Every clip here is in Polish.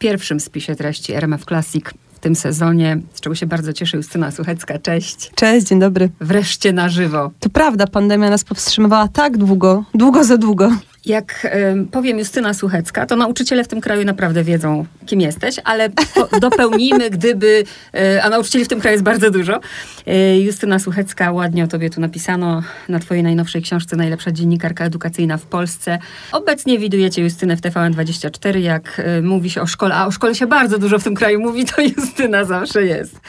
pierwszym spisie treści RMF Classic w tym sezonie, z czego się bardzo cieszy Justyna Suchecka. Cześć. Cześć, dzień dobry. Wreszcie na żywo. To prawda, pandemia nas powstrzymywała tak długo, długo za długo. Jak y, powiem Justyna Suchecka, to nauczyciele w tym kraju naprawdę wiedzą, kim jesteś, ale po, dopełnijmy, gdyby, y, a nauczycieli w tym kraju jest bardzo dużo. Y, Justyna Suchecka, ładnie o tobie tu napisano na twojej najnowszej książce Najlepsza dziennikarka edukacyjna w Polsce. Obecnie widujecie Justynę w TVN24, jak mówi się o szkole, a o szkole się bardzo dużo w tym kraju mówi, to Justyna zawsze jest.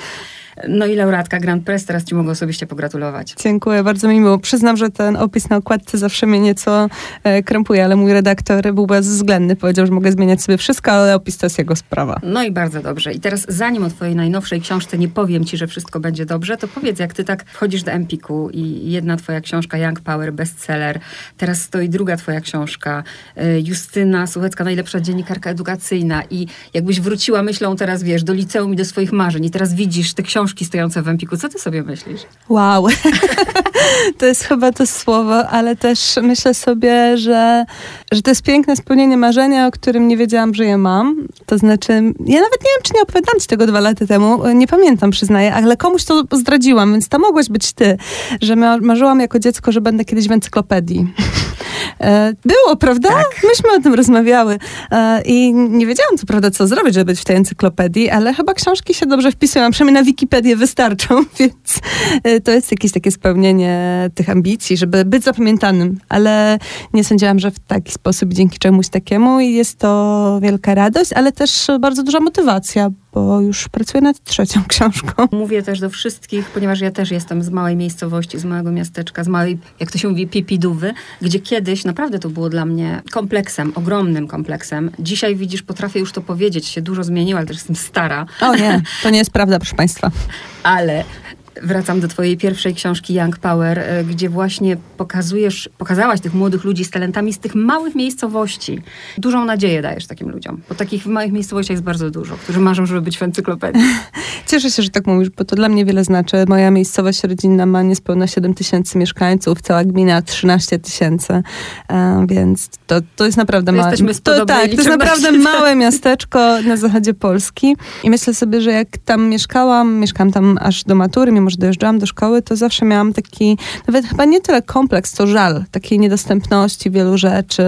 No i laureatka Grand Press, teraz ci mogę osobiście pogratulować. Dziękuję, bardzo mi miło. Przyznam, że ten opis na okładce zawsze mnie nieco e, krępuje, ale mój redaktor był bezwzględny. Powiedział, że mogę zmieniać sobie wszystko, ale opis to jest jego sprawa. No i bardzo dobrze. I teraz zanim o twojej najnowszej książce nie powiem ci, że wszystko będzie dobrze, to powiedz, jak ty tak wchodzisz do Empiku i jedna twoja książka Young Power, bestseller, teraz stoi druga twoja książka e, Justyna Słuchecka, najlepsza dziennikarka edukacyjna i jakbyś wróciła myślą teraz, wiesz, do liceum i do swoich marzeń i teraz widzisz te książki książki stojące w Empiku. Co ty sobie myślisz? Wow. to jest chyba to słowo, ale też myślę sobie, że, że to jest piękne spełnienie marzenia, o którym nie wiedziałam, że je mam. To znaczy, ja nawet nie wiem, czy nie opowiadałam ci tego dwa lata temu. Nie pamiętam, przyznaję, ale komuś to zdradziłam, więc to mogłaś być ty, że marzyłam jako dziecko, że będę kiedyś w encyklopedii. E, było, prawda? Tak. Myśmy o tym rozmawiały. E, I nie wiedziałam, co prawda, co zrobić, żeby być w tej encyklopedii, ale chyba książki się dobrze wpisują. Przynajmniej na Wikipedię wystarczą, więc e, to jest jakieś takie spełnienie tych ambicji, żeby być zapamiętanym. Ale nie sądziłam, że w taki sposób, dzięki czemuś takiemu i jest to wielka radość, ale też bardzo duża motywacja, bo już pracuję nad trzecią książką. Mówię też do wszystkich, ponieważ ja też jestem z małej miejscowości, z małego miasteczka, z małej, jak to się mówi, Pipidówy, gdzie kiedyś naprawdę to było dla mnie kompleksem, ogromnym kompleksem. Dzisiaj widzisz, potrafię już to powiedzieć, się dużo zmieniło, ale też jestem stara. O nie, to nie jest prawda, proszę Państwa. ale wracam do twojej pierwszej książki Young Power, e, gdzie właśnie pokazujesz, pokazałaś tych młodych ludzi z talentami z tych małych miejscowości. Dużą nadzieję dajesz takim ludziom, bo takich w małych miejscowościach jest bardzo dużo, którzy marzą, żeby być w encyklopedii. Cieszę się, że tak mówisz, bo to dla mnie wiele znaczy. Moja miejscowość rodzinna ma niespełna 7 tysięcy mieszkańców, cała gmina 13 tysięcy, e, więc to, to jest naprawdę małe. To, tak, to jest naprawdę małe miasteczko na zachodzie Polski i myślę sobie, że jak tam mieszkałam, mieszkałam tam aż do matury, mimo że dojeżdżałam do szkoły, to zawsze miałam taki, nawet chyba nie tyle kompleks, to żal takiej niedostępności wielu rzeczy,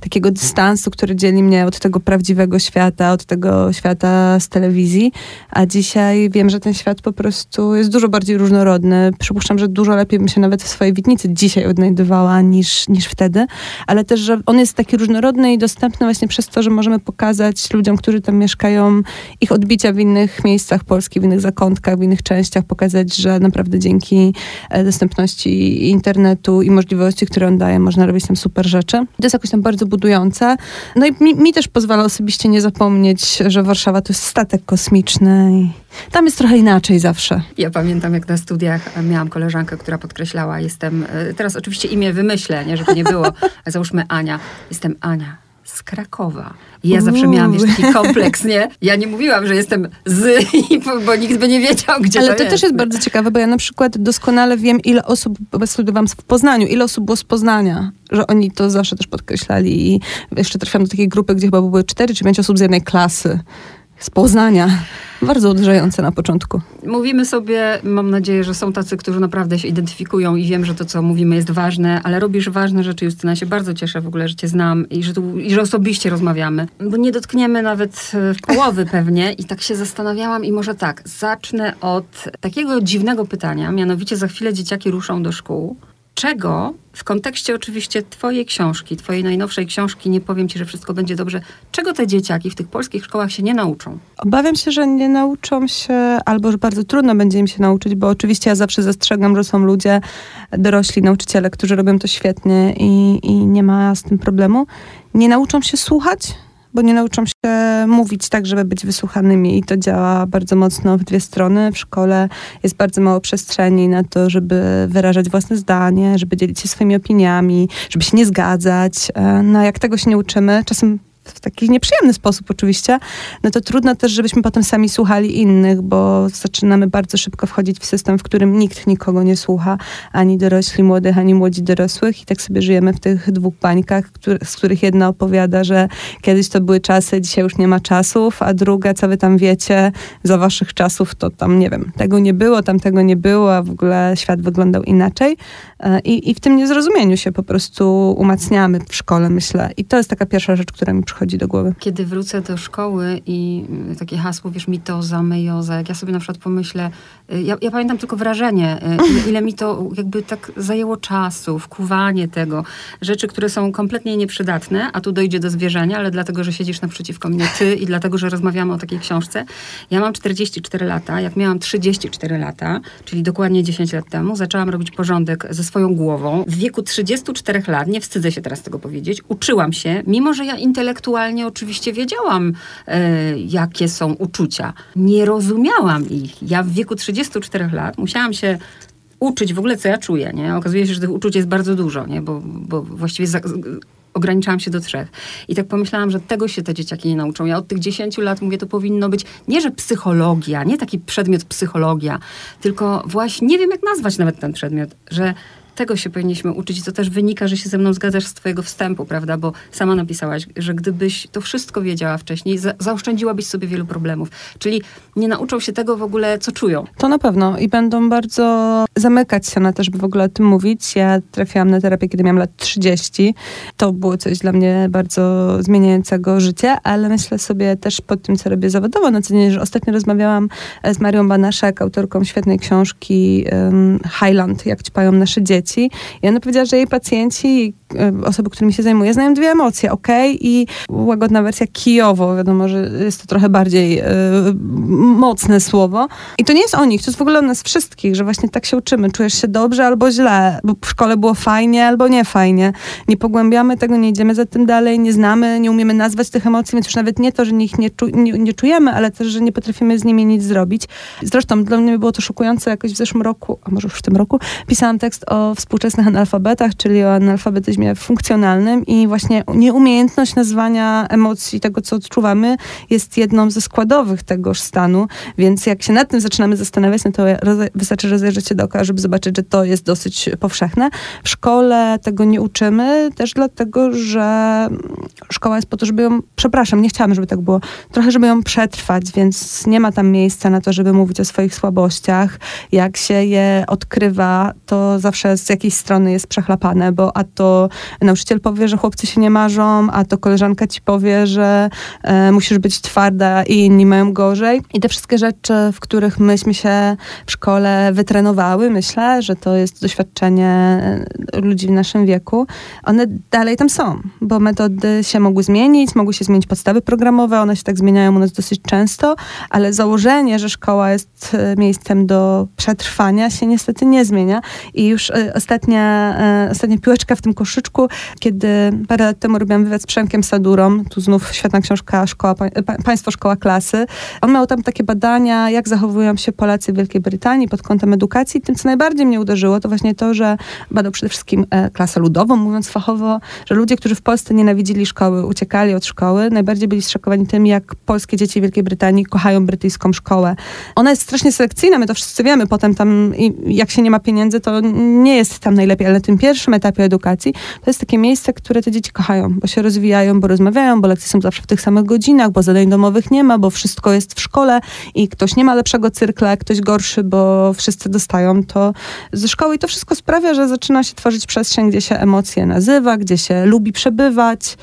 takiego dystansu, który dzieli mnie od tego prawdziwego świata, od tego świata z telewizji. A dzisiaj wiem, że ten świat po prostu jest dużo bardziej różnorodny. Przypuszczam, że dużo lepiej bym się nawet w swojej Witnicy dzisiaj odnajdywała niż, niż wtedy, ale też, że on jest taki różnorodny i dostępny właśnie przez to, że możemy pokazać ludziom, którzy tam mieszkają, ich odbicia w innych miejscach Polski, w innych zakątkach, w innych częściach, pokazać, że naprawdę dzięki e, dostępności internetu i możliwości, które on daje, można robić tam super rzeczy. To jest jakoś tam bardzo budujące. No i mi, mi też pozwala osobiście nie zapomnieć, że Warszawa to jest statek kosmiczny i tam jest trochę inaczej zawsze. Ja pamiętam, jak na studiach miałam koleżankę, która podkreślała, jestem, e, teraz oczywiście imię wymyślę, nie, żeby nie było, załóżmy Ania. Jestem Ania z Krakowa. I ja zawsze miałam wiesz, taki kompleks, nie? Ja nie mówiłam, że jestem z, bo nikt by nie wiedział, gdzie Ale to, to jest. też jest bardzo ciekawe, bo ja na przykład doskonale wiem, ile osób, bo studiowałam w Poznaniu, ile osób było z Poznania, że oni to zawsze też podkreślali i jeszcze trafiłam do takiej grupy, gdzie chyba były cztery czy pięć osób z jednej klasy z Poznania. Bardzo uderzające na początku. Mówimy sobie, mam nadzieję, że są tacy, którzy naprawdę się identyfikują i wiem, że to, co mówimy jest ważne, ale robisz ważne rzeczy, Justyna. Się bardzo cieszę w ogóle, że cię znam i że, tu, i że osobiście rozmawiamy. Bo nie dotkniemy nawet e, połowy pewnie i tak się zastanawiałam i może tak, zacznę od takiego dziwnego pytania, mianowicie za chwilę dzieciaki ruszą do szkół czego w kontekście oczywiście Twojej książki, Twojej najnowszej książki, nie powiem Ci, że wszystko będzie dobrze, czego te dzieciaki w tych polskich szkołach się nie nauczą? Obawiam się, że nie nauczą się, albo że bardzo trudno będzie im się nauczyć, bo oczywiście ja zawsze zastrzegam, że są ludzie, dorośli nauczyciele, którzy robią to świetnie i, i nie ma z tym problemu. Nie nauczą się słuchać, bo nie nauczą się mówić tak, żeby być wysłuchanymi i to działa bardzo mocno w dwie strony. W szkole jest bardzo mało przestrzeni na to, żeby wyrażać własne zdanie, żeby dzielić się swoimi opiniami, żeby się nie zgadzać. E, no jak tego się nie uczymy, czasem w taki nieprzyjemny sposób oczywiście, no to trudno też, żebyśmy potem sami słuchali innych, bo zaczynamy bardzo szybko wchodzić w system, w którym nikt nikogo nie słucha, ani dorośli młodych, ani młodzi dorosłych i tak sobie żyjemy w tych dwóch bańkach, który, z których jedna opowiada, że kiedyś to były czasy, dzisiaj już nie ma czasów, a druga, co wy tam wiecie, za waszych czasów to tam, nie wiem, tego nie było, tam tego nie było, a w ogóle świat wyglądał inaczej. E, I, I w tym niezrozumieniu się po prostu umacniamy w szkole, myślę. I to jest taka pierwsza rzecz, która mi przychodzi do głowy. Kiedy wrócę do szkoły i y, takie hasło, wiesz, mitoza, mejoza, jak ja sobie na przykład pomyślę, y, ja, ja pamiętam tylko wrażenie, y, ile, ile mi to jakby tak zajęło czasu, wkuwanie tego, rzeczy, które są kompletnie nieprzydatne, a tu dojdzie do zwierzenia, ale dlatego, że siedzisz naprzeciwko mnie ty i dlatego, że rozmawiamy o takiej książce. Ja mam 44 lata, jak miałam 34 lata, czyli dokładnie 10 lat temu, zaczęłam robić porządek ze swoją głową. W wieku 34 lat, nie wstydzę się teraz tego powiedzieć, uczyłam się, mimo że ja intelektualnie oczywiście wiedziałam, e, jakie są uczucia. Nie rozumiałam ich. Ja w wieku 34 lat musiałam się uczyć w ogóle, co ja czuję, nie? Okazuje się, że tych uczuć jest bardzo dużo, nie? Bo, bo właściwie za, ograniczałam się do trzech. I tak pomyślałam, że tego się te dzieciaki nie nauczą. Ja od tych dziesięciu lat mówię, to powinno być nie, że psychologia, nie taki przedmiot psychologia, tylko właśnie, nie wiem jak nazwać nawet ten przedmiot, że tego się powinniśmy uczyć to też wynika, że się ze mną zgadzasz z twojego wstępu, prawda? Bo sama napisałaś, że gdybyś to wszystko wiedziała wcześniej, za zaoszczędziłabyś sobie wielu problemów. Czyli nie nauczą się tego w ogóle, co czują. To na pewno i będą bardzo zamykać się na to, żeby w ogóle o tym mówić. Ja trafiłam na terapię, kiedy miałam lat 30. To było coś dla mnie bardzo zmieniającego życie, ale myślę sobie też po tym, co robię zawodowo na co dzień, że ostatnio rozmawiałam z Marią Banaszek, autorką świetnej książki Highland, jak ćpają nasze dzieci dzieci. I ona powiedziała, że jej pacjenci, e, osoby, którymi się zajmuje, znają dwie emocje, ok? I łagodna wersja kijowo, wiadomo, że jest to trochę bardziej y, mocne słowo. I to nie jest o nich, to jest w ogóle o nas wszystkich, że właśnie tak się uczymy. Czujesz się dobrze albo źle, bo w szkole było fajnie albo nie fajnie. Nie pogłębiamy tego, nie idziemy za tym dalej, nie znamy, nie umiemy nazwać tych emocji, więc już nawet nie to, że ich nie, czu nie, nie czujemy, ale też, że nie potrafimy z nimi nic zrobić. Zresztą dla mnie było to szokujące jakoś w zeszłym roku, a może już w tym roku, pisałam tekst o współczesnych analfabetach, czyli o analfabetyzmie funkcjonalnym i właśnie nieumiejętność nazwania emocji, tego co odczuwamy, jest jedną ze składowych tegoż stanu, więc jak się nad tym zaczynamy zastanawiać, no to wystarczy rozejrzeć się dookoła, żeby zobaczyć, że to jest dosyć powszechne. W szkole tego nie uczymy, też dlatego, że szkoła jest po to, żeby ją, przepraszam, nie chciałam, żeby tak było, trochę, żeby ją przetrwać, więc nie ma tam miejsca na to, żeby mówić o swoich słabościach. Jak się je odkrywa, to zawsze z jakiejś strony jest przechlapane, bo a to nauczyciel powie, że chłopcy się nie marzą, a to koleżanka ci powie, że e, musisz być twarda i inni mają gorzej. I te wszystkie rzeczy, w których myśmy się w szkole wytrenowały, myślę, że to jest doświadczenie e, ludzi w naszym wieku, one dalej tam są, bo metody się mogły zmienić, mogły się zmienić podstawy programowe, one się tak zmieniają u nas dosyć często, ale założenie, że szkoła jest e, miejscem do przetrwania się niestety nie zmienia i już e, ostatnia, e, ostatnia piłeczka w tym koszyczku, kiedy parę lat temu robiłam wywiad z Przemkiem Sadurą, tu znów świetna książka Szkoła, Państwo Szkoła Klasy. On miał tam takie badania, jak zachowują się Polacy w Wielkiej Brytanii pod kątem edukacji. Tym, co najbardziej mnie uderzyło, to właśnie to, że badał przede wszystkim e, klasę ludową, mówiąc fachowo, że ludzie, którzy w Polsce nienawidzili szkoły, uciekali od szkoły, najbardziej byli zszokowani tym, jak polskie dzieci Wielkiej Brytanii kochają brytyjską szkołę. Ona jest strasznie selekcyjna, my to wszyscy wiemy. Potem tam, jak się nie ma pieniędzy, to nie jest tam najlepiej, ale na tym pierwszym etapie edukacji to jest takie miejsce, które te dzieci kochają, bo się rozwijają, bo rozmawiają, bo lekcje są zawsze w tych samych godzinach, bo zadań domowych nie ma, bo wszystko jest w szkole i ktoś nie ma lepszego cyrkla, ktoś gorszy, bo wszyscy dostają to ze szkoły i to wszystko sprawia, że zaczyna się tworzyć przestrzeń, gdzie się emocje nazywa, gdzie się lubi przebywać.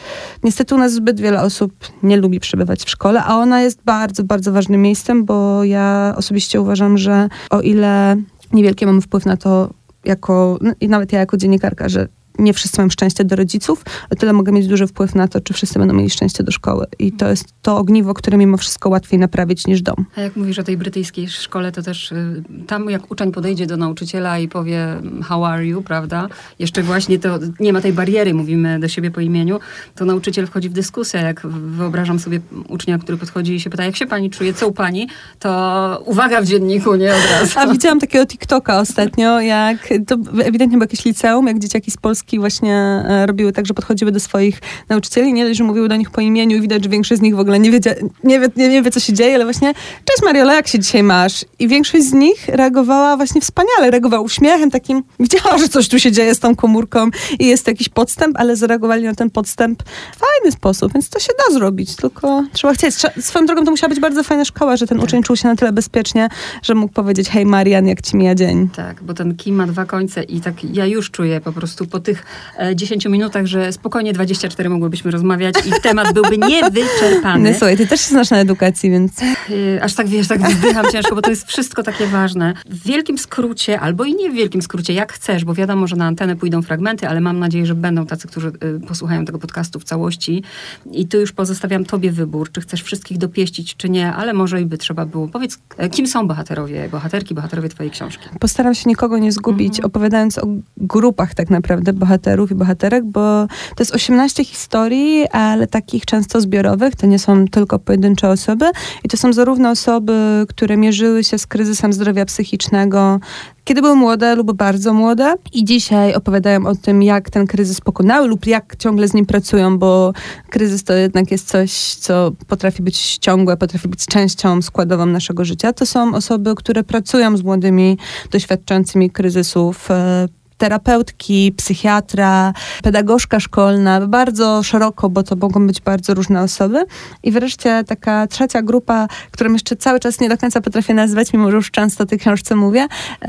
Niestety u nas zbyt wiele osób nie lubi przebywać w szkole, a ona jest bardzo, bardzo ważnym miejscem, bo ja osobiście uważam, że o ile niewielki mamy wpływ na to, jako, no i nawet ja jako dziennikarka, że nie wszyscy mają szczęście do rodziców, o tyle mogę mieć duży wpływ na to, czy wszyscy będą mieli szczęście do szkoły. I to jest to ogniwo, które mimo wszystko łatwiej naprawić niż dom. A jak mówisz o tej brytyjskiej szkole, to też y, tam jak uczeń podejdzie do nauczyciela i powie how are you, prawda? Jeszcze właśnie to nie ma tej bariery, mówimy do siebie po imieniu, to nauczyciel wchodzi w dyskusję. Jak wyobrażam sobie ucznia, który podchodzi i się pyta, jak się pani czuje, co u pani, to uwaga w dzienniku, nie od razu. A widziałam takiego TikToka ostatnio, jak to ewidentnie było jakieś liceum, jak dzieciaki z Polski Polski właśnie e, robiły tak, że podchodziły do swoich nauczycieli, nie dość, że mówiły do nich po imieniu i widać, że większość z nich w ogóle nie, wiedzie, nie, wie, nie, nie wie, co się dzieje, ale właśnie cześć Mariola, jak się dzisiaj masz? I większość z nich reagowała właśnie wspaniale, reagowała uśmiechem takim, widziała, że coś tu się dzieje z tą komórką i jest jakiś podstęp, ale zareagowali na ten podstęp w fajny sposób, więc to się da zrobić, tylko trzeba chcieć. Swoją drogą to musiała być bardzo fajna szkoła, że ten tak. uczeń czuł się na tyle bezpiecznie, że mógł powiedzieć, hej Marian, jak ci mija dzień. Tak, bo ten kim ma dwa końce i tak ja już czuję po prostu po tych e, 10 minutach, że spokojnie 24 mogłybyśmy rozmawiać i temat byłby niewyczerpany. No słuchaj, ty też się znasz na edukacji, więc... E, aż tak wiesz, tak wzdycham ciężko, bo to jest wszystko takie ważne. W wielkim skrócie, albo i nie w wielkim skrócie, jak chcesz, bo wiadomo, że na antenę pójdą fragmenty, ale mam nadzieję, że będą tacy, którzy y, posłuchają tego podcastu w całości. I tu już pozostawiam tobie wybór, czy chcesz wszystkich dopieścić, czy nie, ale może i by trzeba było. Powiedz, e, kim są bohaterowie, bohaterki, bohaterowie twojej książki? Postaram się nikogo nie zgubić, mhm. opowiadając o grupach tak naprawdę bohaterów i bohaterek, bo to jest 18 historii, ale takich często zbiorowych. To nie są tylko pojedyncze osoby i to są zarówno osoby, które mierzyły się z kryzysem zdrowia psychicznego, kiedy były młode lub bardzo młode i dzisiaj opowiadają o tym, jak ten kryzys pokonały lub jak ciągle z nim pracują, bo kryzys to jednak jest coś, co potrafi być ciągłe, potrafi być częścią składową naszego życia. To są osoby, które pracują z młodymi, doświadczającymi kryzysów, e, terapeutki, psychiatra, pedagogzka szkolna, bardzo szeroko, bo to mogą być bardzo różne osoby. I wreszcie taka trzecia grupa, którą jeszcze cały czas nie do końca potrafię nazwać, mimo że już często o tej książce mówię,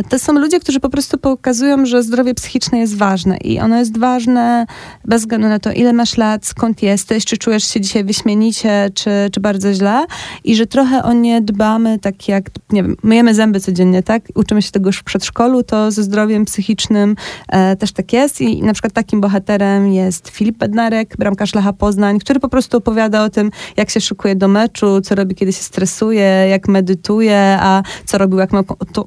to są ludzie, którzy po prostu pokazują, że zdrowie psychiczne jest ważne i ono jest ważne bez względu na to, ile masz lat, skąd jesteś, czy czujesz się dzisiaj wyśmienicie, czy, czy bardzo źle i że trochę o nie dbamy tak jak, nie wiem, myjemy zęby codziennie, tak? Uczymy się tego już w przedszkolu, to ze zdrowiem psychicznym e, też tak jest i na przykład takim bohaterem jest Filip Bednarek, bramkarz Lecha Poznań, który po prostu opowiada o tym, jak się szykuje do meczu, co robi, kiedy się stresuje, jak medytuje, a co robił, jak ma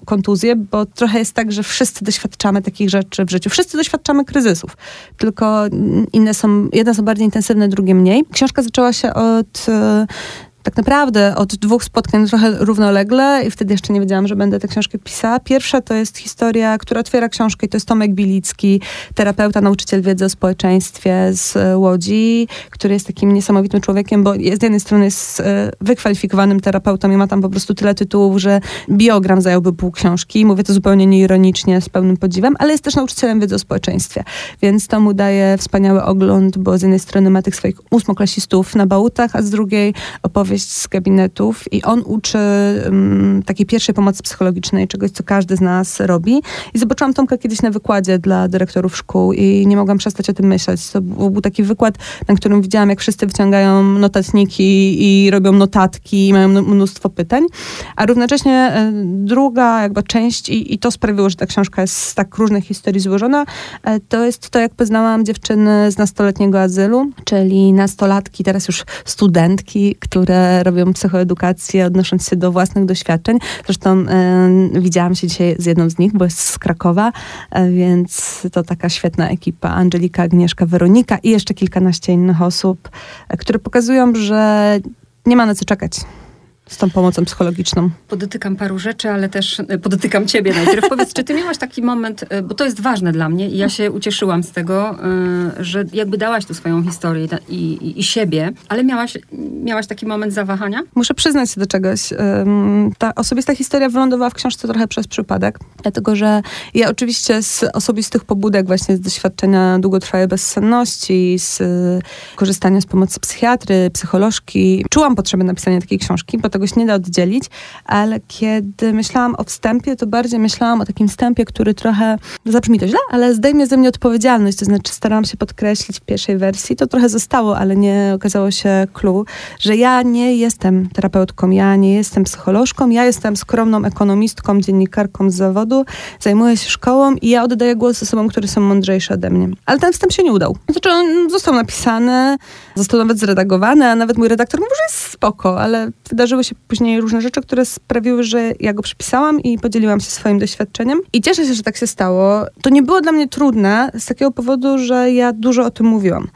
kontuzję, bo trochę jest tak, że wszyscy doświadczamy takich rzeczy w życiu. Wszyscy doświadczamy kryzysów, tylko inne są, jedne są bardziej intensywne, drugie mniej. Książka zaczęła się od tak naprawdę od dwóch spotkań trochę równolegle i wtedy jeszcze nie wiedziałam, że będę tę książkę pisała. Pierwsza to jest historia, która otwiera książkę i to jest Tomek Bilicki, terapeuta, nauczyciel wiedzy o społeczeństwie z e, Łodzi, który jest takim niesamowitym człowiekiem, bo z jednej strony jest e, wykwalifikowanym terapeutą i ma tam po prostu tyle tytułów, że biogram zająłby pół książki. Mówię to zupełnie nieironicznie, z pełnym podziwem, ale jest też nauczycielem wiedzy o społeczeństwie, więc to mu daje wspaniały ogląd, bo z jednej strony ma tych swoich ósmoklasistów na bałutach, a z drugiej opowie opowieść z gabinetów i on uczy um, takiej pierwszej pomocy psychologicznej, czegoś, co każdy z nas robi. I zobaczyłam Tomka kiedyś na wykładzie dla dyrektorów szkół i nie mogłam przestać o tym myśleć. To był taki wykład, na którym widziałam, jak wszyscy wyciągają notatniki i robią notatki i mają mnóstwo pytań, a równocześnie e, druga jakby część i, i to sprawiło, że ta książka jest z tak różnych historii złożona, e, to jest to, jak poznałam dziewczyny z nastoletniego azylu, czyli nastolatki, teraz już studentki, które robią psychoedukację, odnosząc się do własnych doświadczeń. Zresztą y, widziałam się dzisiaj z jedną z nich, bo jest z Krakowa, y, więc to taka świetna ekipa. Angelika, Agnieszka, Weronika i jeszcze kilkanaście innych osób, y, które pokazują, że nie ma na co czekać z tą pomocą psychologiczną? Podotykam paru rzeczy, ale też e, podotykam ciebie najpierw. Powiedz, czy ty miałaś taki moment, e, bo to jest ważne dla mnie i ja się ucieszyłam z tego, e, że jakby dałaś tu swoją historię i, i, i siebie, ale miałaś, miałaś taki moment zawahania? Muszę przyznać się do czegoś. Ta osobista historia wylądowała w książce trochę przez przypadek, dlatego że ja oczywiście z osobistych pobudek, właśnie z doświadczenia długotrwałej bezsenności, z korzystania z pomocy psychiatry, psycholożki, czułam potrzebę napisania takiej książki, bo tego się nie da oddzielić, ale kiedy myślałam o wstępie, to bardziej myślałam o takim wstępie, który trochę, zabrzmi to źle, ale zdejmie ze mnie odpowiedzialność, to znaczy starałam się podkreślić w pierwszej wersji, to trochę zostało, ale nie okazało się clue, że ja nie jestem terapeutką, ja nie jestem psycholożką, ja jestem skromną ekonomistką, dziennikarką z zawodu, zajmuję się szkołą i ja oddaję głos osobom, które są mądrzejsze ode mnie. Ale ten wstęp się nie udał. Znaczy on został napisany, został nawet zredagowany, a nawet mój redaktor mówił, że jest spoko, ale wydarzyły się później różne rzeczy, które sprawiły, że ja go przepisałam i podzieliłam się swoim doświadczeniem. I cieszę się, że tak się stało. To nie było dla mnie trudne z takiego powodu, że ja dużo o tym mówiłam.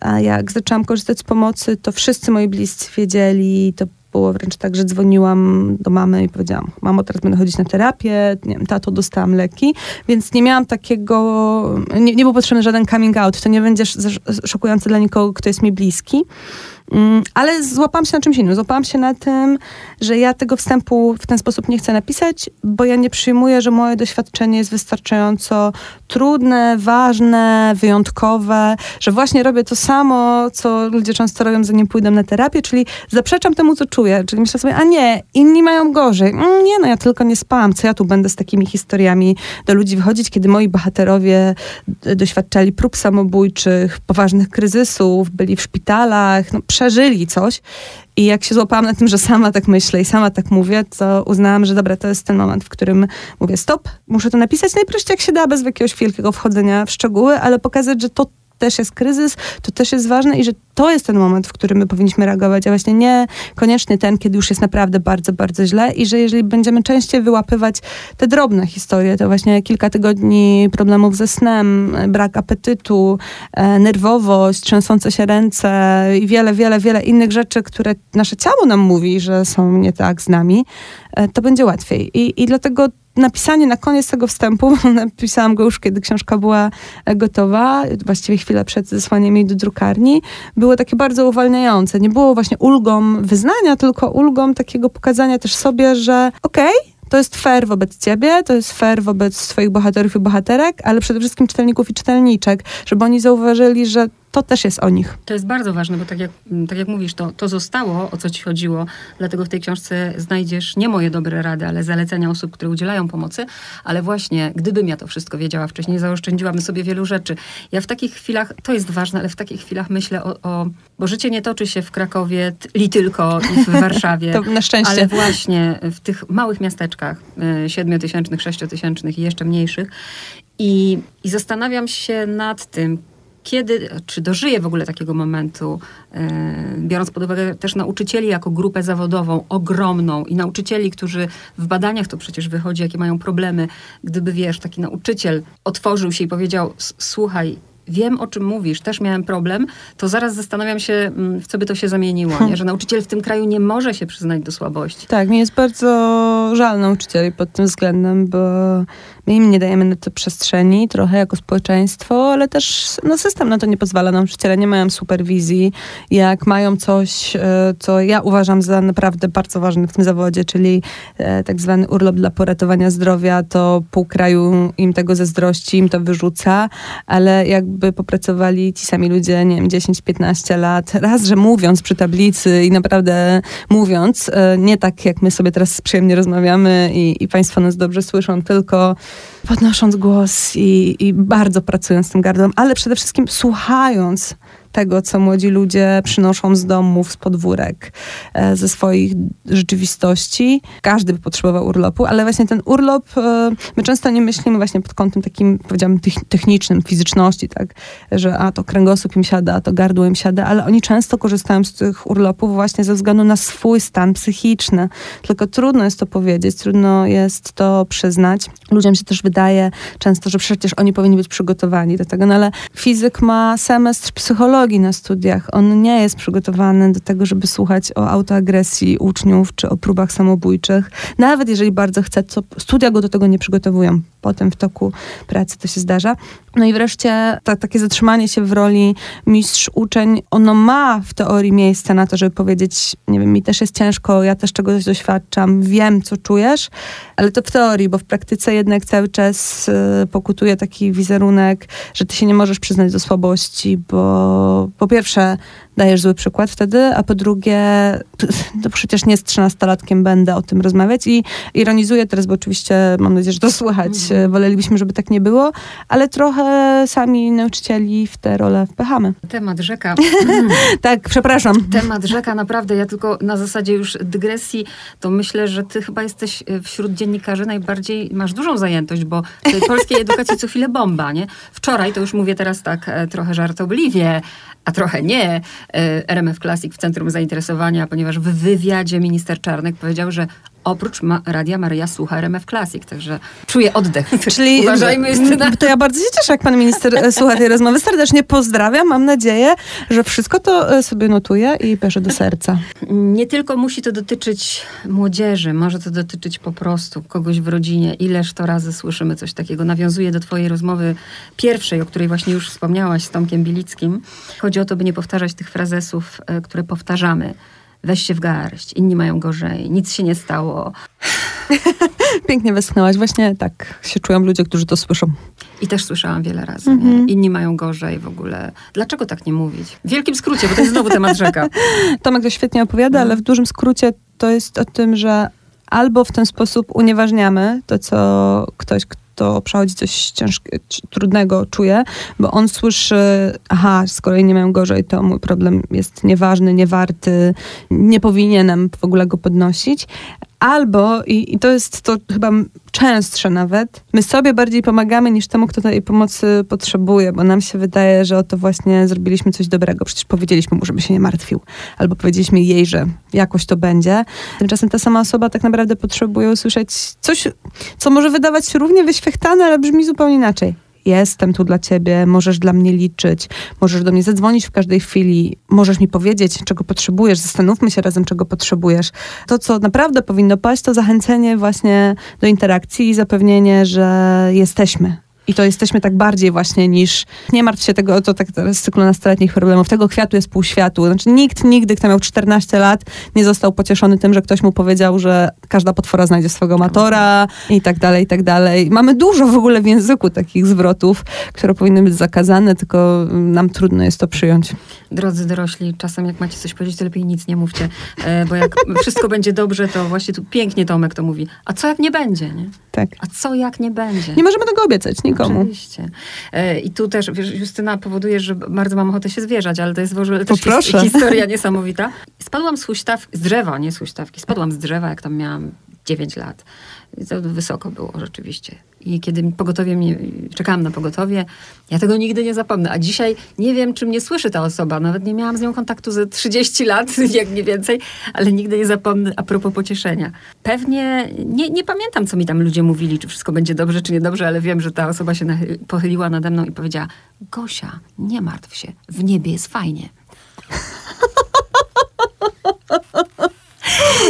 A jak zaczęłam korzystać z pomocy, to wszyscy moi bliscy wiedzieli, to było wręcz tak, że dzwoniłam do mamy i powiedziałam, mamo, teraz będę chodzić na terapię, nie wiem, tato, dostałam leki, więc nie miałam takiego, nie, nie był potrzebny żaden coming out, to nie będzie szokujące dla nikogo, kto jest mi bliski. Mm, ale złapałam się na czymś innym. Złapałam się na tym, że ja tego wstępu w ten sposób nie chcę napisać, bo ja nie przyjmuję, że moje doświadczenie jest wystarczająco trudne, ważne, wyjątkowe, że właśnie robię to samo, co ludzie często robią, zanim pójdę na terapię, czyli zaprzeczam temu, co czuję. Czyli myślę sobie, a nie, inni mają gorzej. Mm, nie, no ja tylko nie spałam. Co ja tu będę z takimi historiami do ludzi wychodzić, kiedy moi bohaterowie doświadczali prób samobójczych, poważnych kryzysów, byli w szpitalach, no, przeżyli coś. I jak się złapałam na tym, że sama tak myślę i sama tak mówię, to uznałam, że dobra, to jest ten moment, w którym mówię stop, muszę to napisać najprościej jak się da, bez jakiegoś wielkiego wchodzenia w szczegóły, ale pokazać, że to też jest kryzys, to też jest ważne i że to jest ten moment, w którym my powinniśmy reagować, a właśnie nie koniecznie ten, kiedy już jest naprawdę bardzo, bardzo źle i że jeżeli będziemy częściej wyłapywać te drobne historie, to właśnie kilka tygodni problemów ze snem, brak apetytu, e, nerwowość, trzęsące się ręce i wiele, wiele, wiele innych rzeczy, które nasze ciało nam mówi, że są nie tak z nami, e, to będzie łatwiej. I, i dlatego napisanie na koniec tego wstępu, napisałam go już, kiedy książka była e, gotowa, właściwie chwilę przed zesłaniem jej do drukarni, było takie bardzo uwalniające. Nie było właśnie ulgą wyznania, tylko ulgą takiego pokazania też sobie, że okej, okay, to jest fair wobec ciebie, to jest fair wobec swoich bohaterów i bohaterek, ale przede wszystkim czytelników i czytelniczek, żeby oni zauważyli, że to też jest o nich. To jest bardzo ważne, bo tak jak, mm, tak jak mówisz, to, to zostało, o co ci chodziło, dlatego w tej książce znajdziesz nie moje dobre rady, ale zalecenia osób, które udzielają pomocy, ale właśnie, gdybym ja to wszystko wiedziała wcześniej, zaoszczędziłabym sobie wielu rzeczy. Ja w takich chwilach, to jest ważne, ale w takich chwilach myślę o, o bo życie nie toczy się w Krakowie li tylko i w Warszawie. to na szczęście. Ale właśnie w tych małych miasteczkach, y, siedmiotysięcznych, sześciotysięcznych i jeszcze mniejszych. I, I zastanawiam się nad tym, kiedy, czy dożyję w ogóle takiego momentu, e, biorąc pod uwagę też nauczycieli jako grupę zawodową ogromną i nauczycieli, którzy w badaniach to przecież wychodzi, jakie mają problemy, gdyby wiesz, taki nauczyciel otworzył się i powiedział: Słuchaj, wiem o czym mówisz, też miałem problem, to zaraz zastanawiam się, mm, w co by to się zamieniło, nie? Że nauczyciel w tym kraju nie może się przyznać do słabości. Tak, mi jest bardzo żal nauczycieli pod tym względem, bo my im nie dajemy na to przestrzeni, trochę jako społeczeństwo, ale też no, system na to nie pozwala. Nauczyciele nie mają superwizji. Jak mają coś, e, co ja uważam za naprawdę bardzo ważne w tym zawodzie, czyli e, tak zwany urlop dla poratowania zdrowia, to pół kraju im tego zazdrości, im to wyrzuca, ale jakby popracowali ci sami ludzie, nie wiem, 10-15 lat, raz, że mówiąc przy tablicy i naprawdę mówiąc, e, nie tak jak my sobie teraz przyjemnie rozmawiamy i, i państwo nas dobrze słyszą, tylko podnosząc głos i, i bardzo pracując z tym gardłem, ale przede wszystkim słuchając tego, co młodzi ludzie przynoszą z domów, z podwórek, e, ze swoich rzeczywistości. Każdy by potrzebował urlopu, ale właśnie ten urlop, e, my często nie myślimy właśnie pod kątem takim, powiedziałabym, technicznym, fizyczności, tak, że a to kręgosłup im siada, a to gardło im siada, ale oni często korzystają z tych urlopów właśnie ze względu na swój stan psychiczny. Tylko trudno jest to powiedzieć, trudno jest to przyznać. Ludziom się też wydaje często, że przecież oni powinni być przygotowani do tego, no ale fizyk ma semestr psychologii, psychologii na studiach. On nie jest przygotowany do tego, żeby słuchać o autoagresji uczniów czy o próbach samobójczych. Nawet jeżeli bardzo chce, to studia go do tego nie przygotowują. Potem w toku pracy to się zdarza. No i wreszcie ta, takie zatrzymanie się w roli mistrz-uczeń, ono ma w teorii miejsce na to, żeby powiedzieć, nie wiem, mi też jest ciężko, ja też czegoś doświadczam, wiem, co czujesz, ale to w teorii, bo w praktyce jednak cały czas y, pokutuje taki wizerunek, że ty się nie możesz przyznać do słabości, bo po pierwsze dajesz zły przykład wtedy, a po drugie, to przecież nie z trzynastolatkiem będę o tym rozmawiać i ironizuję teraz, bo oczywiście mam nadzieję, że to słychać, mhm. wolelibyśmy, żeby tak nie było, ale trochę sami nauczycieli w tę rolę wpychamy. Temat rzeka. tak, przepraszam. Temat rzeka, naprawdę, ja tylko na zasadzie już dygresji, to myślę, że ty chyba jesteś e, wśród dziennikarzy najbardziej, masz dużą zajętość, bo tej polskiej edukacji co chwilę bomba, nie? Wczoraj, to już mówię teraz tak e, trochę żartobliwie, a trochę nie, e, RMF Classic w centrum zainteresowania, ponieważ w wywiadzie minister Czarnek powiedział, że oprócz ma Radia Maryja słucha RMF Classic, także czuję oddech. Czyli Uważajmy, Justyna. To ja bardzo się cieszę, jak pan minister e, słucha tej rozmowy. Serdecznie pozdrawiam. Mam nadzieję, że wszystko to e, sobie notuje i bierze do serca. Nie tylko musi to dotyczyć młodzieży, może to dotyczyć po prostu kogoś w rodzinie. Ileż to razy słyszymy coś takiego. Nawiązuję do twojej rozmowy pierwszej, o której właśnie już wspomniałaś z Tomkiem Bilickim. Chodzi o to, by nie powtarzać tych frazesów, e, które powtarzamy. Weź się w garść, inni mają gorzej, nic się nie stało. Pięknie westchnęłaś. Właśnie tak się czują ludzie, którzy to słyszą. I też słyszałam wiele razy, nie? Mhm. inni mają gorzej w ogóle. Dlaczego tak nie mówić? W wielkim skrócie, bo to jest znowu temat rzeka. Tomek to świetnie opowiada, ale w dużym skrócie to jest o tym, że albo w ten sposób unieważniamy to, co ktoś, kto przechodzi coś ciężkiego, trudnego czuje, bo on słyszy, aha, kolei nie mają gorzej, to mój problem jest nieważny, niewarty, nie powinienem w ogóle go podnosić. Albo, i, i to jest to chyba częstsze nawet, my sobie bardziej pomagamy niż temu, kto tej pomocy potrzebuje, bo nam się wydaje, że oto właśnie zrobiliśmy coś dobrego. Przecież powiedzieliśmy mu, żeby się nie martwił. Albo powiedzieliśmy jej, że jakoś to będzie. Tymczasem ta sama osoba tak naprawdę potrzebuje usłyszeć coś, co może wydawać się równie wyświechtane, ale brzmi zupełnie inaczej. Jestem tu dla ciebie, możesz dla mnie liczyć, możesz do mnie zadzwonić w każdej chwili, możesz mi powiedzieć, czego potrzebujesz, zastanówmy się razem, czego potrzebujesz. To, co naprawdę powinno paść, to zachęcenie właśnie do interakcji i zapewnienie, że jesteśmy, i to jesteśmy tak bardziej właśnie niż, nie martw się tego, to tak z cyklu nastoletnich problemów, tego kwiatu jest pół światu. Znaczy nikt nigdy, kto miał 14 lat, nie został pocieszony tym, że ktoś mu powiedział, że każda potwora znajdzie swego matora i tak dalej, i tak dalej. Mamy dużo w ogóle w języku takich zwrotów, które powinny być zakazane, tylko nam trudno jest to przyjąć. Drodzy dorośli, czasem jak macie coś powiedzieć, to lepiej nic nie mówcie, e, bo jak wszystko będzie dobrze, to właśnie tu pięknie Tomek to mówi. A co jak nie będzie, nie? Tak. A co jak nie będzie? Nie możemy tego obiecać nikomu. Oczywiście. E, I tu też, wiesz, Justyna, powoduje, że bardzo mam ochotę się zwierzać, ale to jest w ogóle też his- historia niesamowita. Spadłam z huśtawki, z drzewa, nie z huśtawki, spadłam z drzewa, jak tam miałam 9 lat. To wysoko było rzeczywiście. I kiedy pogotowie mnie, czekałam na pogotowie, ja tego nigdy nie zapomnę. A dzisiaj nie wiem, czy mnie słyszy ta osoba. Nawet nie miałam z nią kontaktu ze 30 lat, jak nie więcej, ale nigdy nie zapomnę a propos pocieszenia. Pewnie nie, nie pamiętam, co mi tam ludzie mówili, czy wszystko będzie dobrze, czy niedobrze, ale wiem, że ta osoba się pochyliła nade mną i powiedziała: Gosia, nie martw się, w niebie jest fajnie.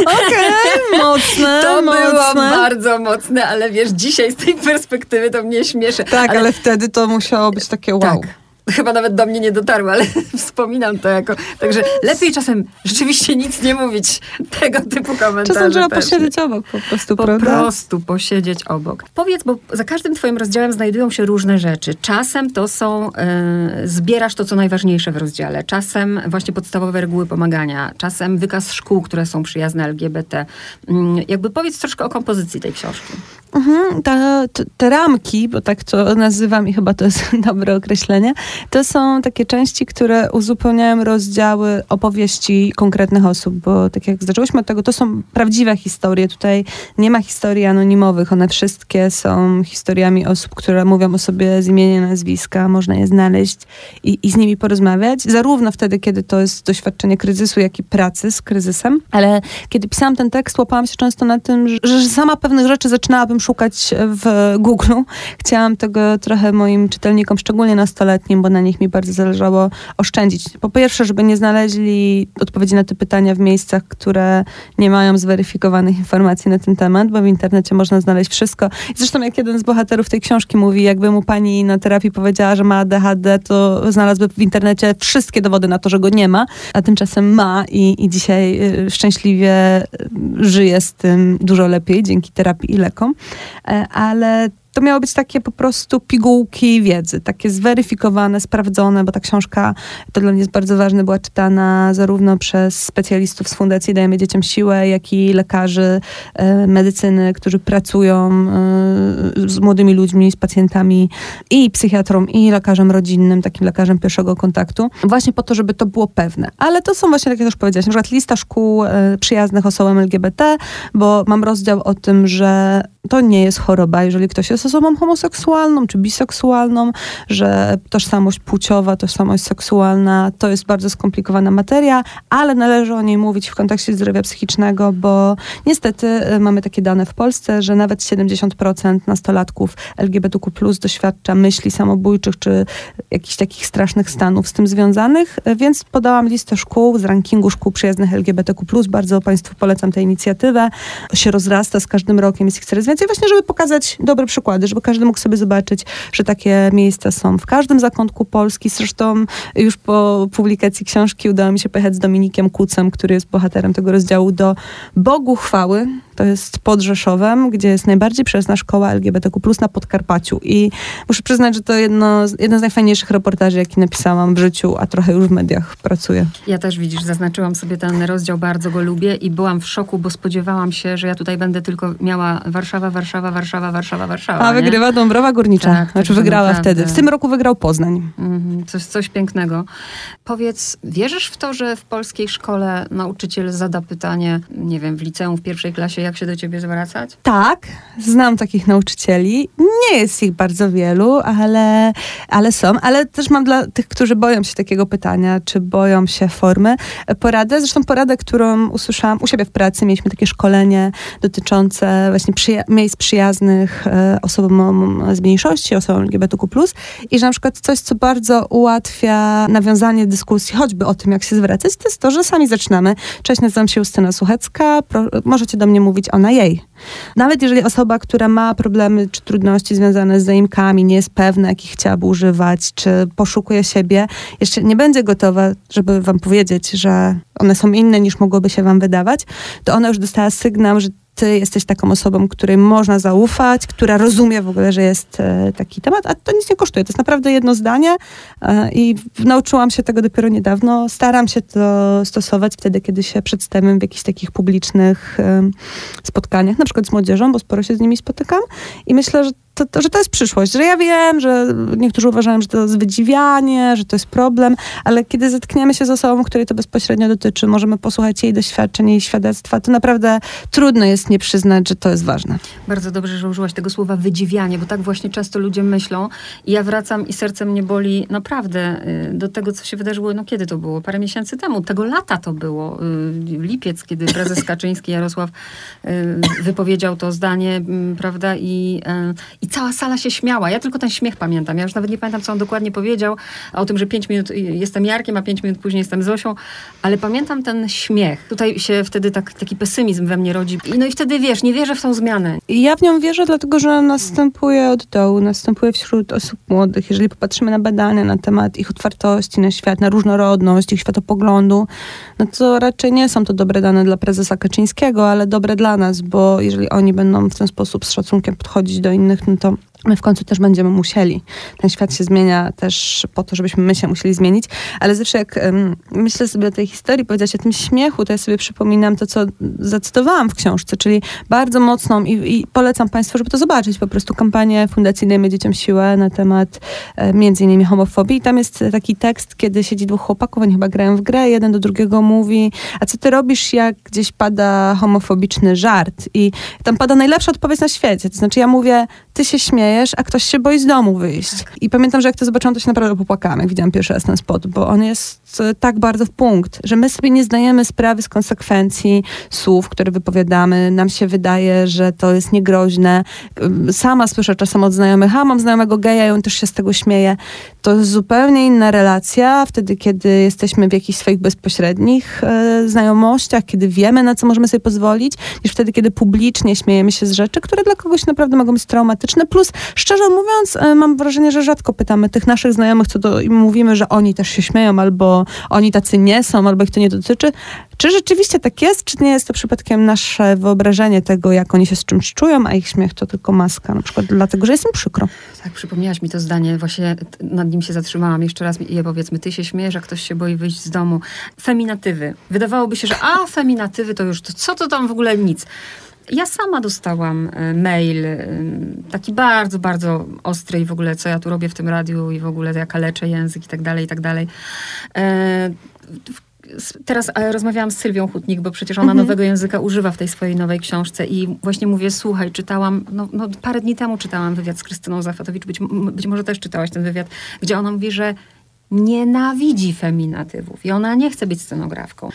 Okej, mocne, To mocne. było bardzo mocne, ale wiesz, dzisiaj z tej perspektywy to mnie śmieszy. Tak, ale... wtedy to musiało być takie wow. Tak. Chyba nawet do mnie nie dotarło, ale wspominam to jako. Także lepiej czasem rzeczywiście nic nie mówić tego typu komentarzy. Czasem trzeba posiedzieć obok po prostu, Po prawda? prostu posiedzieć obok. Powiedz, bo za każdym twoim rozdziałem znajdują się różne rzeczy. Czasem to są, e, zbierasz to, co najważniejsze w rozdziale. Czasem właśnie podstawowe reguły pomagania. Czasem wykaz szkół, które są przyjazne LGBT. Mm, jakby powiedz troszkę o kompozycji tej książki. Mhm, ta, te ramki, bo tak to nazywam i chyba to jest dobre określenie, to są takie części, które uzupełniają rozdziały opowieści konkretnych osób, bo tak jak zaczęłyśmy od tego, to są prawdziwe historie. Tutaj nie ma historii anonimowych, one wszystkie są historiami osób, które mówią o sobie z imienia, nazwiska, można je znaleźć i, i z nimi porozmawiać, zarówno wtedy, kiedy to jest doświadczenie kryzysu, jak i pracy z kryzysem, ale kiedy pisałam ten tekst, łapałam się często na tym, że, że sama pewnych rzeczy zaczynałabym szukać w Google. Chciałam tego trochę moim czytelnikom, szczególnie nastoletnim, bo na nich mi bardzo zależało oszczędzić. Po pierwsze, żeby nie znaleźli odpowiedzi na te pytania w miejscach, które nie mają zweryfikowanych informacji na ten temat, bo w internecie można znaleźć wszystko. Zresztą jak jeden z bohaterów tej książki mówi, jakby mu pani na terapii powiedziała, że ma ADHD, to znalazłby w internecie wszystkie dowody na to, że go nie ma, a tymczasem ma i, i dzisiaj y, szczęśliwie y, żyje z tym dużo lepiej dzięki terapii i lekom. E, Ale to miało być takie po prostu pigułki wiedzy, takie zweryfikowane, sprawdzone, bo ta książka, to dla mnie jest bardzo ważne, była czytana zarówno przez specjalistów z Fundacji Dajemy Dzieciom Siłę, jak i lekarzy e, medycyny, którzy pracują e, z młodymi ludźmi, z pacjentami i psychiatrą, i lekarzem rodzinnym, takim lekarzem pierwszego kontaktu, właśnie po to, żeby to było pewne. Ale to są właśnie, tak jak już powiedziałaś, na przykład lista szkół e, przyjaznych osobom LGBT, bo mam rozdział o tym, że to nie jest choroba, jeżeli ktoś jest jest osobą homoseksualną czy biseksualną, że tożsamość płciowa, tożsamość seksualna to jest bardzo skomplikowana materia, ale należy o niej mówić w kontekście zdrowia psychicznego, bo niestety y, mamy takie dane w Polsce, że nawet 70% nastolatków LGBTQ doświadcza myśli samobójczych czy jakichś takich strasznych stanów z tym związanych, y, więc podałam listę szkół z rankingu szkół przyjaznych LGBTQ+. Bardzo Państwu polecam tę inicjatywę. Się rozrasta z każdym rokiem, jest ich coraz więcej, właśnie żeby pokazać dobre przykłady, żeby każdy mógł sobie zobaczyć, że takie miejsca są w każdym zakątku Polski. Zresztą już po publikacji książki udało mi się pojechać z Dominikiem Kucem, który jest bohaterem tego rozdziału, do Bogu Chwały, to jest pod Rzeszowem, gdzie jest najbardziej przyjazna szkoła LGBTQ+, na Podkarpaciu. I muszę przyznać, że to jedno, jedno z najfajniejszych reportaży, jakie napisałam w życiu, a trochę już w mediach pracuję. Ja też, widzisz, zaznaczyłam sobie ten rozdział, bardzo go lubię i byłam w szoku, bo spodziewałam się, że ja tutaj będę tylko miała Warszawa, Warszawa, Warszawa, Warszawa, Warszawa. A wygrywa Dąbrowa Górnicza. Tak, znaczy także wygrała naprawdę. wtedy. W tym roku wygrał Poznań. Mhm, Coś, coś pięknego. Powiedz, wierzysz w to, że w polskiej szkole nauczyciel zada pytanie, nie wiem, w liceum w pierwszej klasie, jak się do ciebie zwracać? Tak, znam takich nauczycieli. Nie jest ich bardzo wielu, ale, ale są. Ale też mam dla tych, którzy boją się takiego pytania, czy boją się formy, poradę. Zresztą poradę, którą usłyszałam u siebie w pracy. Mieliśmy takie szkolenie dotyczące właśnie przyja- miejsc przyjaznych e, osobom z mniejszości, osobom LGBTQ+. I że na przykład coś, co bardzo ułatwia nawiązanie dyskusji, choćby o tym, jak się zwracać, to jest to, że sami zaczynamy. Cześć, nazywam się Justyna Suchecka. Pro- możecie do mnie mówić ona jej. Nawet jeżeli osoba, która ma problemy czy trudności związane z zaimkami, nie jest pewna, jakich chciałaby używać, czy poszukuje siebie, jeszcze nie będzie gotowa, żeby wam powiedzieć, że one są inne niż mogłoby się wam wydawać, to ona już dostała sygnał, że ty jesteś taką osobą, której można zaufać, która rozumie w ogóle, że jest e, taki temat, a to nic nie kosztuje. To jest naprawdę jedno zdanie e, i nauczyłam się tego dopiero niedawno. Staram się to stosować wtedy, kiedy się przedstawiam w jakichś takich publicznych spotkaniach, na przykład z młodzieżą, bo sporo się z nimi spotykam i myślę, że to, to, że to jest przyszłość, że ja wiem, że niektórzy uważają, że to jest wydziwianie, że to jest problem, ale kiedy zetkniemy się z osobą, której to bezpośrednio dotyczy, możemy posłuchać jej doświadczeń, jej świadectwa, to naprawdę trudno jest nie przyznać, że to jest ważne. Bardzo dobrze, że użyłaś tego słowa wydziwianie, bo tak właśnie często ludzie myślą. I ja wracam i serce mnie boli naprawdę y, do tego, co się wydarzyło, no kiedy to było? Parę miesięcy temu. Tego lata to było. y, Lipiec, kiedy prezes Kaczyński, Jarosław y, wypowiedział to zdanie, mm, prawda? I, y, I cała sala się śmiała. Ja tylko ten śmiech pamiętam. Ja już nawet nie pamiętam, co on dokładnie powiedział, o tym, że pięć minut y, jestem Jarkiem, a pięć minut później jestem Zosią. Ale pamiętam ten śmiech. Tutaj się wtedy tak, taki pesymizm we mnie rodzi. No i wtedy, wiesz, nie wierzę w tą zmianę. Ja w nią wierzę, dlatego że następuje od dołu, następuje wśród osób młodych. Jeżeli popatrzymy na badania na temat ich otwartości na świat, na różnorodność, ich światopoglądu, no to raczej nie są to dobre dane dla prezesa Kaczyńskiego, ale dobre dla nas, bo jeżeli oni będą w ten sposób z szacunkiem podchodzić do innych, no to my w końcu też będziemy musieli. Ten świat się zmienia też po to, żebyśmy my się musieli zmienić. Ale zawsze jak em, myślę sobie o tej historii, powiedziałaś o tym śmiechu, to ja sobie przypominam to, co zacytowałam w książce, czyli bardzo mocną i, i polecam Państwu, żeby to zobaczyć, po prostu kampanię Fundacji Dajmy Dzieciom Siłę na temat e, między innymi homofobii. I tam jest taki tekst, kiedy siedzi dwóch chłopaków, oni chyba grają w grę, jeden do drugiego mówi, a co ty robisz, jak gdzieś pada homofobiczny żart? I tam pada najlepsza odpowiedź na świecie. To znaczy ja mówię, ty się śmiejesz, a ktoś się boi z domu wyjść. I pamiętam, że jak to zobaczyłam, to się naprawdę popłakałam, jak widziałam pierwszy raz ten spot, bo on jest e, tak bardzo w punkt, że my sobie nie zdajemy sprawy z konsekwencji słów, które wypowiadamy. Nam się wydaje, że to jest niegroźne. Sama słyszę czasem od znajomych, a mam znajomego geja i on też się z tego śmieje. To jest zupełnie inna relacja wtedy, kiedy jesteśmy w jakichś swoich bezpośrednich e, znajomościach, kiedy wiemy, na co możemy sobie pozwolić, niż wtedy, kiedy publicznie śmiejemy się z rzeczy, które dla kogoś naprawdę mogą być traumatyczne. Plus, szczerze mówiąc, e, mam wrażenie, że rzadko pytamy tych naszych znajomych, co do, i mówimy, że oni też się śmieją, albo oni tacy nie są, albo ich to nie dotyczy. Czy rzeczywiście tak jest, czy nie jest to przypadkiem nasze wyobrażenie tego, jak oni się z czymś czują, a ich śmiech to tylko maska, na przykład dlatego, że jest im przykro. Tak, przypomniałaś mi to zdanie, właśnie nad nim się zatrzymałam. Jeszcze raz je powiedzmy, ty się śmiejesz, że ktoś się boi wyjść z domu. Feminatywy. Wydawałoby się, że a, feminatywy to już, to co to tam w ogóle nic. Ja sama dostałam e, mail, e, taki bardzo, bardzo ostry i w ogóle, co ja tu robię w tym radiu i w ogóle jaka leczę język i tak dalej, i tak dalej. E, teraz rozmawiałam z Sylwią Hutnik, bo przecież ona Mhm. nowego języka używa w tej swojej nowej książce i właśnie mówię, słuchaj, czytałam, no, no parę dni temu czytałam wywiad z Krystyną Zachwatowicz, być, być może też czytałaś ten wywiad, gdzie ona mówi, że nienawidzi feminatywów i ona nie chce być scenografką.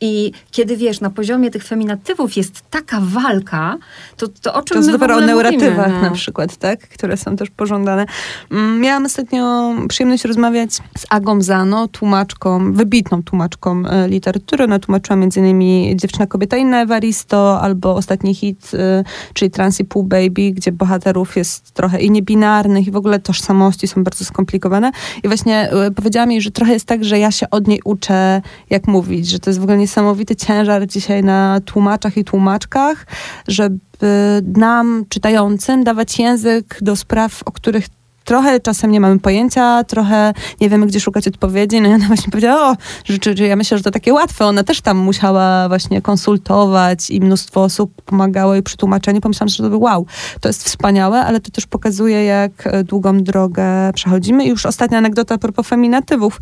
I kiedy wiesz, na poziomie tych feminatywów jest taka walka, to, to o czym To jest my dopiero o neuratywach mówimy, no. na przykład, tak? Które są też pożądane. Mm, Miałam ostatnio przyjemność rozmawiać z Agą Zano, tłumaczką, wybitną tłumaczką e, literatury. Ona tłumaczyła między innymi Dziewczyna, kobieta, inna Evaristo, albo ostatni hit, e, czyli Trans i Pół Baby, gdzie bohaterów jest trochę i niebinarnych i w ogóle tożsamości są bardzo skomplikowane. I właśnie e, powiedziała mi, że trochę jest tak, że ja się od niej uczę, jak mówić, że to jest w ogóle niesamowity ciężar dzisiaj na tłumaczach i tłumaczkach, żeby nam, czytającym, dawać język do spraw, o których trochę czasem nie mamy pojęcia, trochę nie wiemy, gdzie szukać odpowiedzi. No i ona właśnie powiedziała, o, że, ja myślę, że to takie łatwe. Ona też tam musiała właśnie konsultować i mnóstwo osób pomagało jej przy tłumaczeniu. Pomyślałam, że to wow, to jest wspaniałe, ale to też pokazuje, jak e, długą drogę przechodzimy. I już ostatnia anegdota a propos feminatywów.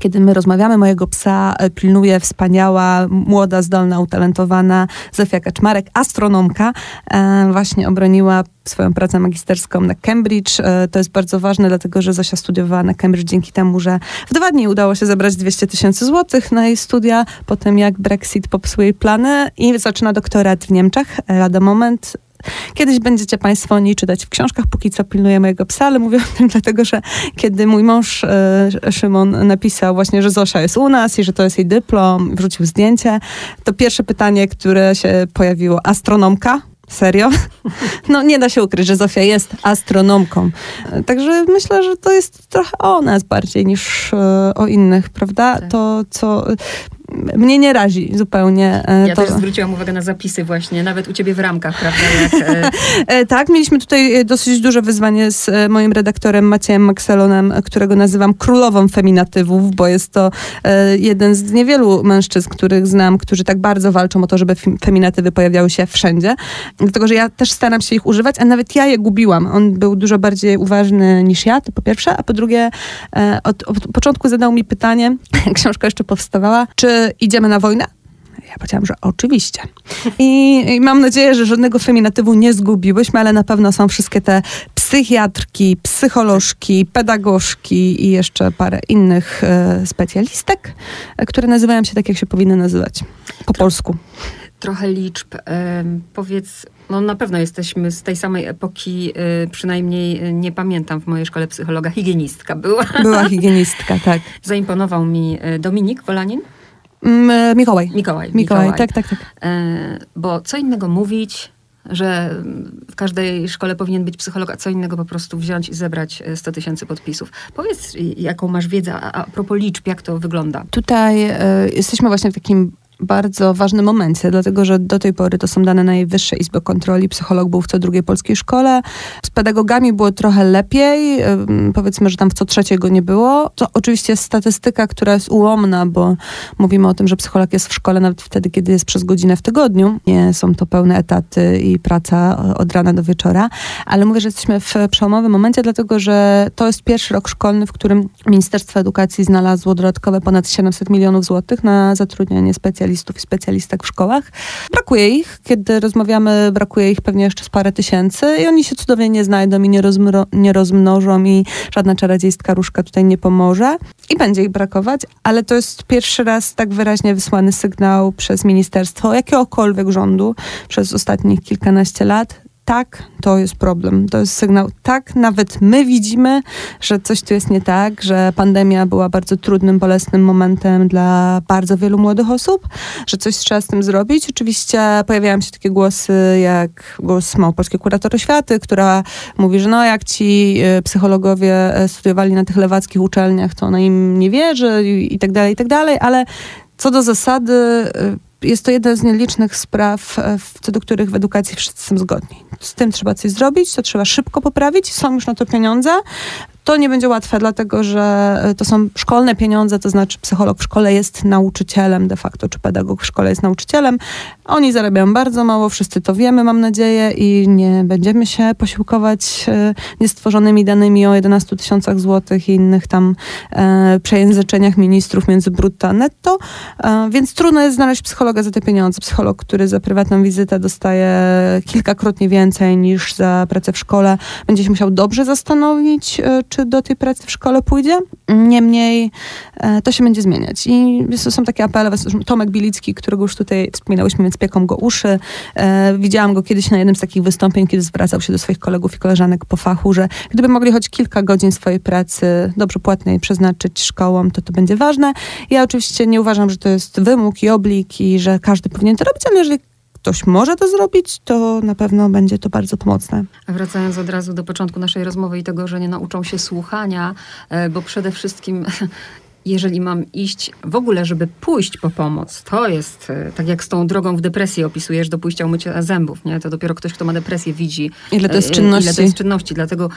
Kiedy my rozmawiamy, mojego psa e, pilnuje wspaniała, młoda, zdolna, utalentowana Zofia Kaczmarek, astronomka. E, właśnie obroniła swoją pracę magisterską na Cambridge. E, To jest bardzo ważne, dlatego że Zosia studiowała na Cambridge dzięki temu, że w dwa dni udało się zebrać 200 tysięcy złotych na jej studia, potem jak Brexit popsuł jej plany i zaczyna doktorat w Niemczech. E, Lada moment. Kiedyś będziecie Państwo o niej czytać w książkach, póki co pilnuję mojego psa, ale mówię o tym dlatego, że kiedy mój mąż e, Szymon napisał właśnie, że Zosia jest u nas i że to jest jej dyplom, wrzucił zdjęcie, to pierwsze pytanie, które się pojawiło, astronomka? Serio? No nie da się ukryć, że Zofia jest astronomką. Także myślę, że to jest trochę o nas bardziej niż e, o innych, prawda? Tak. To, co mnie nie razi zupełnie. e, Ja to, też zwróciłam uwagę na zapisy właśnie, nawet u ciebie w ramkach, prawda? Jak, e, E, Tak, mieliśmy tutaj dosyć duże wyzwanie z moim redaktorem Maciejem Makselonem, e, którego nazywam królową feminatywów, bo jest to jeden z niewielu mężczyzn, których znam, którzy tak bardzo walczą o to, żeby fem- feminatywy pojawiały się wszędzie. Dlatego, że ja też staram się ich używać, a nawet ja je gubiłam. On był dużo bardziej uważny niż ja, to po pierwsze, a po drugie od, od początku zadał mi pytanie, książka jeszcze powstawała, czy idziemy na wojnę? Ja powiedziałam, że oczywiście. I, I mam nadzieję, że żadnego feminatywu nie zgubiłyśmy, ale na pewno są wszystkie te psychiatrki, psycholożki, pedagogzki i jeszcze parę innych e, specjalistek, e, które nazywają się tak, jak się powinny nazywać po polsku. trochę liczb. Em, powiedz, no na pewno jesteśmy z tej samej epoki, y, przynajmniej y, nie pamiętam w mojej szkole psychologa, higienistka była. Była higienistka, tak. Zaimponował mi y, Dominik Wolanin, E, Mikołaj. Mikołaj. Mikołaj, tak, tak, tak. E, bo co innego mówić, że w każdej szkole powinien być psycholog, a co innego po prostu wziąć i zebrać e, 100 tysięcy podpisów. Powiedz, jaką masz wiedzę, a, a propos liczb, jak to wygląda? Tutaj e, jesteśmy właśnie w takim bardzo ważnym momencie, dlatego że do tej pory to są dane Najwyższej Izby Kontroli. Psycholog był w co drugiej polskiej szkole. Z pedagogami było trochę lepiej. Powiedzmy, że tam w co trzeciej go nie było. To oczywiście jest statystyka, która jest ułomna, bo mówimy o tym, że psycholog jest w szkole nawet wtedy, kiedy jest przez godzinę w tygodniu. Nie są to pełne etaty i praca od rana do wieczora. Ale mówię, że jesteśmy w przełomowym momencie, dlatego że to jest pierwszy rok szkolny, w którym Ministerstwo Edukacji znalazło dodatkowe ponad 700 milionów złotych na zatrudnianie specjalistów i specjalistek w szkołach. Brakuje ich. Kiedy rozmawiamy, brakuje ich pewnie jeszcze z parę tysięcy i oni się cudownie nie znajdą i nie, rozmro, nie rozmnożą i żadna czarodziejska różka tutaj nie pomoże. I będzie ich brakować, ale to jest pierwszy raz tak wyraźnie wysłany sygnał przez ministerstwo jakiegokolwiek rządu przez ostatnich kilkanaście lat, tak, to jest problem. To jest sygnał, tak, nawet my widzimy, że coś tu jest nie tak, że pandemia była bardzo trudnym, bolesnym momentem dla bardzo wielu młodych osób, że coś trzeba z tym zrobić. Oczywiście pojawiają się takie głosy, jak głos Małopolskiej Kuratory Światy, która mówi, że no jak ci e, psychologowie e, studiowali na tych lewackich uczelniach, to ona im nie wierzy i, tak dalej, i tak dalej, ale co do zasady, e, jest to jedna z nielicznych spraw, e, co do których w edukacji wszyscy są zgodni. Z tym trzeba coś zrobić, to trzeba szybko poprawić, są już na to pieniądze. To nie będzie łatwe, dlatego że e, to są szkolne pieniądze, to znaczy psycholog w szkole jest nauczycielem de facto, czy pedagog w szkole jest nauczycielem. Oni zarabiają bardzo mało, wszyscy to wiemy, mam nadzieję, i nie będziemy się posiłkować e, niestworzonymi danymi o 11 tysiącach złotych i innych tam e, przejęzyczeniach ministrów między brutto a netto, e, więc trudno jest znaleźć psychologa za te pieniądze. Psycholog, który za prywatną wizytę dostaje kilkakrotnie więcej niż za pracę w szkole, będzie się musiał dobrze zastanowić, e, czy do tej pracy w szkole pójdzie. Niemniej e, to się będzie zmieniać. I są takie apele. Tomek Bilicki, którego już tutaj wspominałyśmy, więc pieką go uszy. E, widziałam go kiedyś na jednym z takich wystąpień, kiedy zwracał się do swoich kolegów i koleżanek po fachu, że gdyby mogli choć kilka godzin swojej pracy dobrze płatnej przeznaczyć szkołom, to to będzie ważne. Ja oczywiście nie uważam, że to jest wymóg i oblik i że każdy powinien to robić, ale jeżeli ktoś może to zrobić, to na pewno będzie to bardzo pomocne. A wracając od razu do początku naszej rozmowy i tego, że nie nauczą się słuchania, e, bo przede wszystkim jeżeli mam iść w ogóle, żeby pójść po pomoc, to jest e, tak jak z tą drogą w depresji opisujesz do pójścia umycia zębów, nie? To dopiero ktoś, kto ma depresję, widzi ile to jest czynności. Ile to jest czynności. Dlatego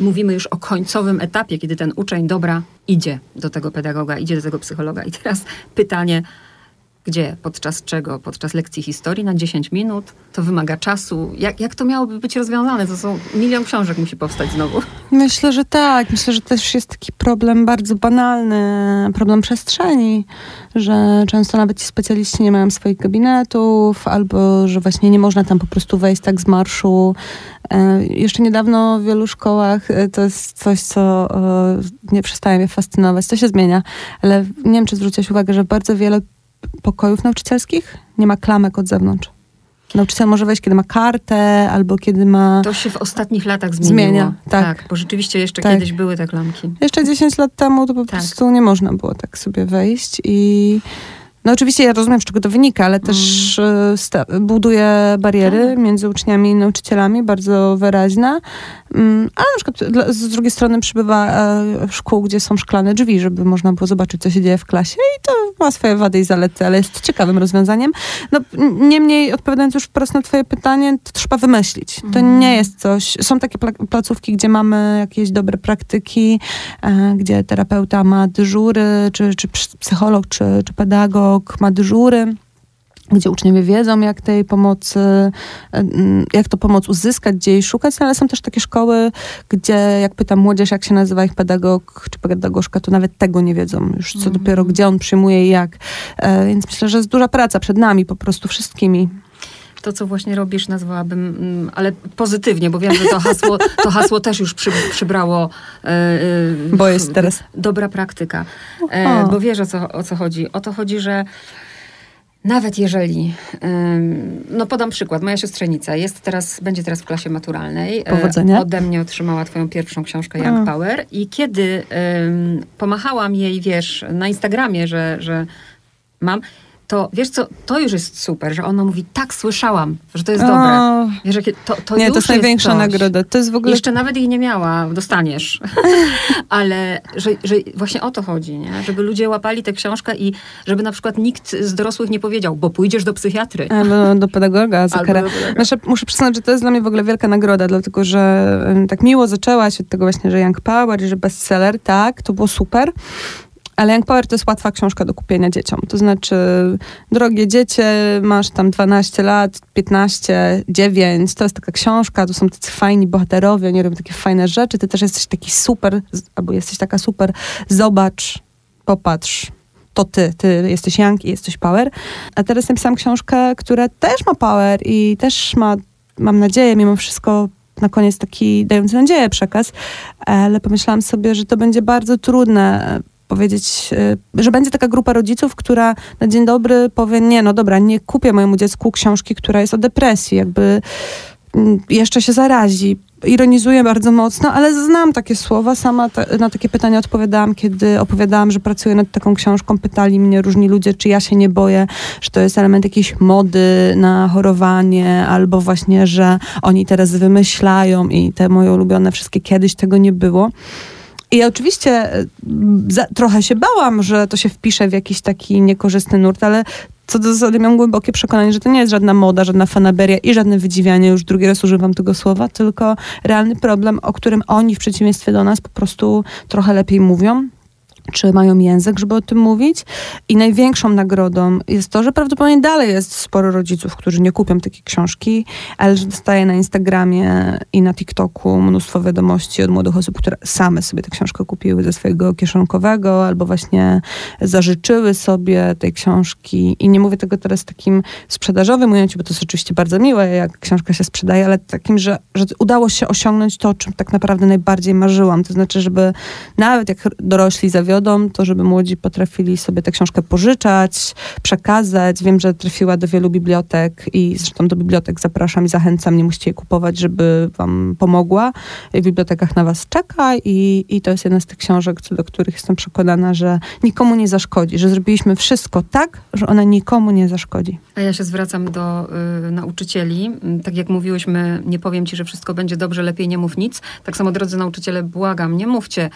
mówimy już o końcowym etapie, kiedy ten uczeń dobra idzie do tego pedagoga, idzie do tego psychologa. I teraz pytanie, gdzie? Podczas czego? Podczas lekcji historii na 10 minut? To wymaga czasu. Jak, jak to miałoby być rozwiązane? To są milion książek musi powstać znowu. Myślę, że tak. Myślę, że też jest taki problem bardzo banalny, problem przestrzeni, że często nawet ci specjaliści nie mają swoich gabinetów, albo że właśnie nie można tam po prostu wejść tak z marszu. E, jeszcze niedawno w wielu szkołach e, to jest coś, co e, nie przestaje mnie fascynować. To się zmienia, ale nie wiem, czy zwróciłeś uwagę, że bardzo wiele pokojów nauczycielskich nie ma klamek od zewnątrz. Nauczyciel może wejść, kiedy ma kartę, albo kiedy ma... To się w ostatnich latach zmieniło. Zmienia, tak. tak bo rzeczywiście jeszcze tak. kiedyś były te klamki. Jeszcze 10 lat temu to po tak. prostu nie można było tak sobie wejść i... No oczywiście ja rozumiem, z czego to wynika, ale też mm. buduje bariery tak. między uczniami i nauczycielami, bardzo wyraźna. Mm, ale na przykład z drugiej strony przybywa e, szkół, gdzie są szklane drzwi, żeby można było zobaczyć, co się dzieje w klasie i to ma swoje wady i zalety, ale jest ciekawym rozwiązaniem. No, niemniej, odpowiadając już wprost na twoje pytanie, to trzeba wymyślić. To mm. nie jest coś... Są takie placówki, gdzie mamy jakieś dobre praktyki, e, gdzie terapeuta ma dyżury, czy, czy psycholog, czy, czy pedagog ma dyżury gdzie uczniowie wiedzą, jak tej pomocy, jak to pomoc uzyskać, gdzie jej szukać, no ale są też takie szkoły, gdzie jak pytam młodzież, jak się nazywa ich pedagog czy pedagożka, to nawet tego nie wiedzą już, co mm. dopiero gdzie on przyjmuje i jak. E, więc myślę, że jest duża praca przed nami, po prostu wszystkimi to, co właśnie robisz, nazwałabym, mm, ale pozytywnie, bo wiem, że to hasło, to hasło też już przy, przybrało. Yy, bo jest teraz. Dobra praktyka. E, bo wiesz o co, o co chodzi. O to chodzi, że nawet jeżeli, no podam przykład, moja siostrzenica jest teraz, będzie teraz w klasie maturalnej. E, Powodzenia. Ode mnie otrzymała twoją pierwszą książkę Young A. Power i kiedy um, pomachałam jej, wiesz, na Instagramie, że, że mam, to wiesz co, to już jest super, że ona mówi, tak słyszałam, że to jest o, dobre. Wiesz, to, to nie, to jest największa jest nagroda. To jest w ogóle... Jeszcze nawet jej nie miała, dostaniesz. Ale że, że właśnie o to chodzi, nie? żeby ludzie łapali tę książkę i żeby na przykład nikt z dorosłych nie powiedział, bo pójdziesz do psychiatry. Albo do pedagoga za karę. Znaczy, muszę przyznać, że to jest dla mnie w ogóle wielka nagroda, dlatego że tak miło zaczęłaś od tego właśnie, że Young Power że bestseller, tak, to było super. Ale Young Power to jest łatwa książka do kupienia dzieciom. To znaczy, drogie dziecię, masz tam 12 lat, 15, 9, to jest taka książka, tu są tacy fajni bohaterowie, oni robią takie fajne rzeczy, ty też jesteś taki super, albo jesteś taka super, zobacz, popatrz, to ty, ty jesteś Young i jesteś Power. A teraz napisałam książkę, która też ma Power i też ma, mam nadzieję, mimo wszystko na koniec taki dający nadzieję przekaz, ale pomyślałam sobie, że to będzie bardzo trudne powiedzieć, y, że będzie taka grupa rodziców, która na dzień dobry powie, nie, no dobra, nie kupię mojemu dziecku książki, która jest o depresji, jakby mm, jeszcze się zarazi. Ironizuję bardzo mocno, ale znam takie słowa. Sama na takie pytania odpowiadałam, kiedy opowiadałam, że pracuję nad taką książką. Pytali mnie różni ludzie, czy ja się nie boję, że to jest element jakiejś mody na chorowanie, albo właśnie, że oni teraz wymyślają i te moje ulubione wszystkie kiedyś tego nie było. I oczywiście e, za, trochę się bałam, że to się wpisze w jakiś taki niekorzystny nurt, ale co do zasady mam głębokie przekonanie, że to nie jest żadna moda, żadna fanaberia i żadne wydziwianie, już drugi raz używam tego słowa, tylko realny problem, o którym oni w przeciwieństwie do nas po prostu trochę lepiej mówią, czy mają język, żeby o tym mówić. I największą nagrodą jest to, że prawdopodobnie dalej jest sporo rodziców, którzy nie kupią takiej książki, ale że dostaje na Instagramie i na TikToku mnóstwo wiadomości od młodych osób, które same sobie tę książkę kupiły ze swojego kieszonkowego albo właśnie zażyczyły sobie tej książki. I nie mówię tego teraz takim sprzedażowym ujęciu, bo to jest oczywiście bardzo miłe, jak książka się sprzedaje, ale takim, że, że udało się osiągnąć to, o czym tak naprawdę najbardziej marzyłam. To znaczy, żeby nawet jak dorośli zawiodą, zawiodą, to żeby młodzi potrafili sobie tę książkę pożyczać, przekazać. Wiem, że trafiła do wielu bibliotek i zresztą do bibliotek zapraszam i zachęcam, nie musicie jej kupować, żeby wam pomogła. W bibliotekach na was czeka i, i to jest jedna z tych książek, co do których jestem przekonana, że nikomu nie zaszkodzi, że zrobiliśmy wszystko tak, że ona nikomu nie zaszkodzi. A ja się zwracam do y, nauczycieli. Tak jak mówiłyśmy, nie powiem ci, że wszystko będzie dobrze, lepiej nie mów nic. Tak samo, drodzy nauczyciele, błagam, nie mówcie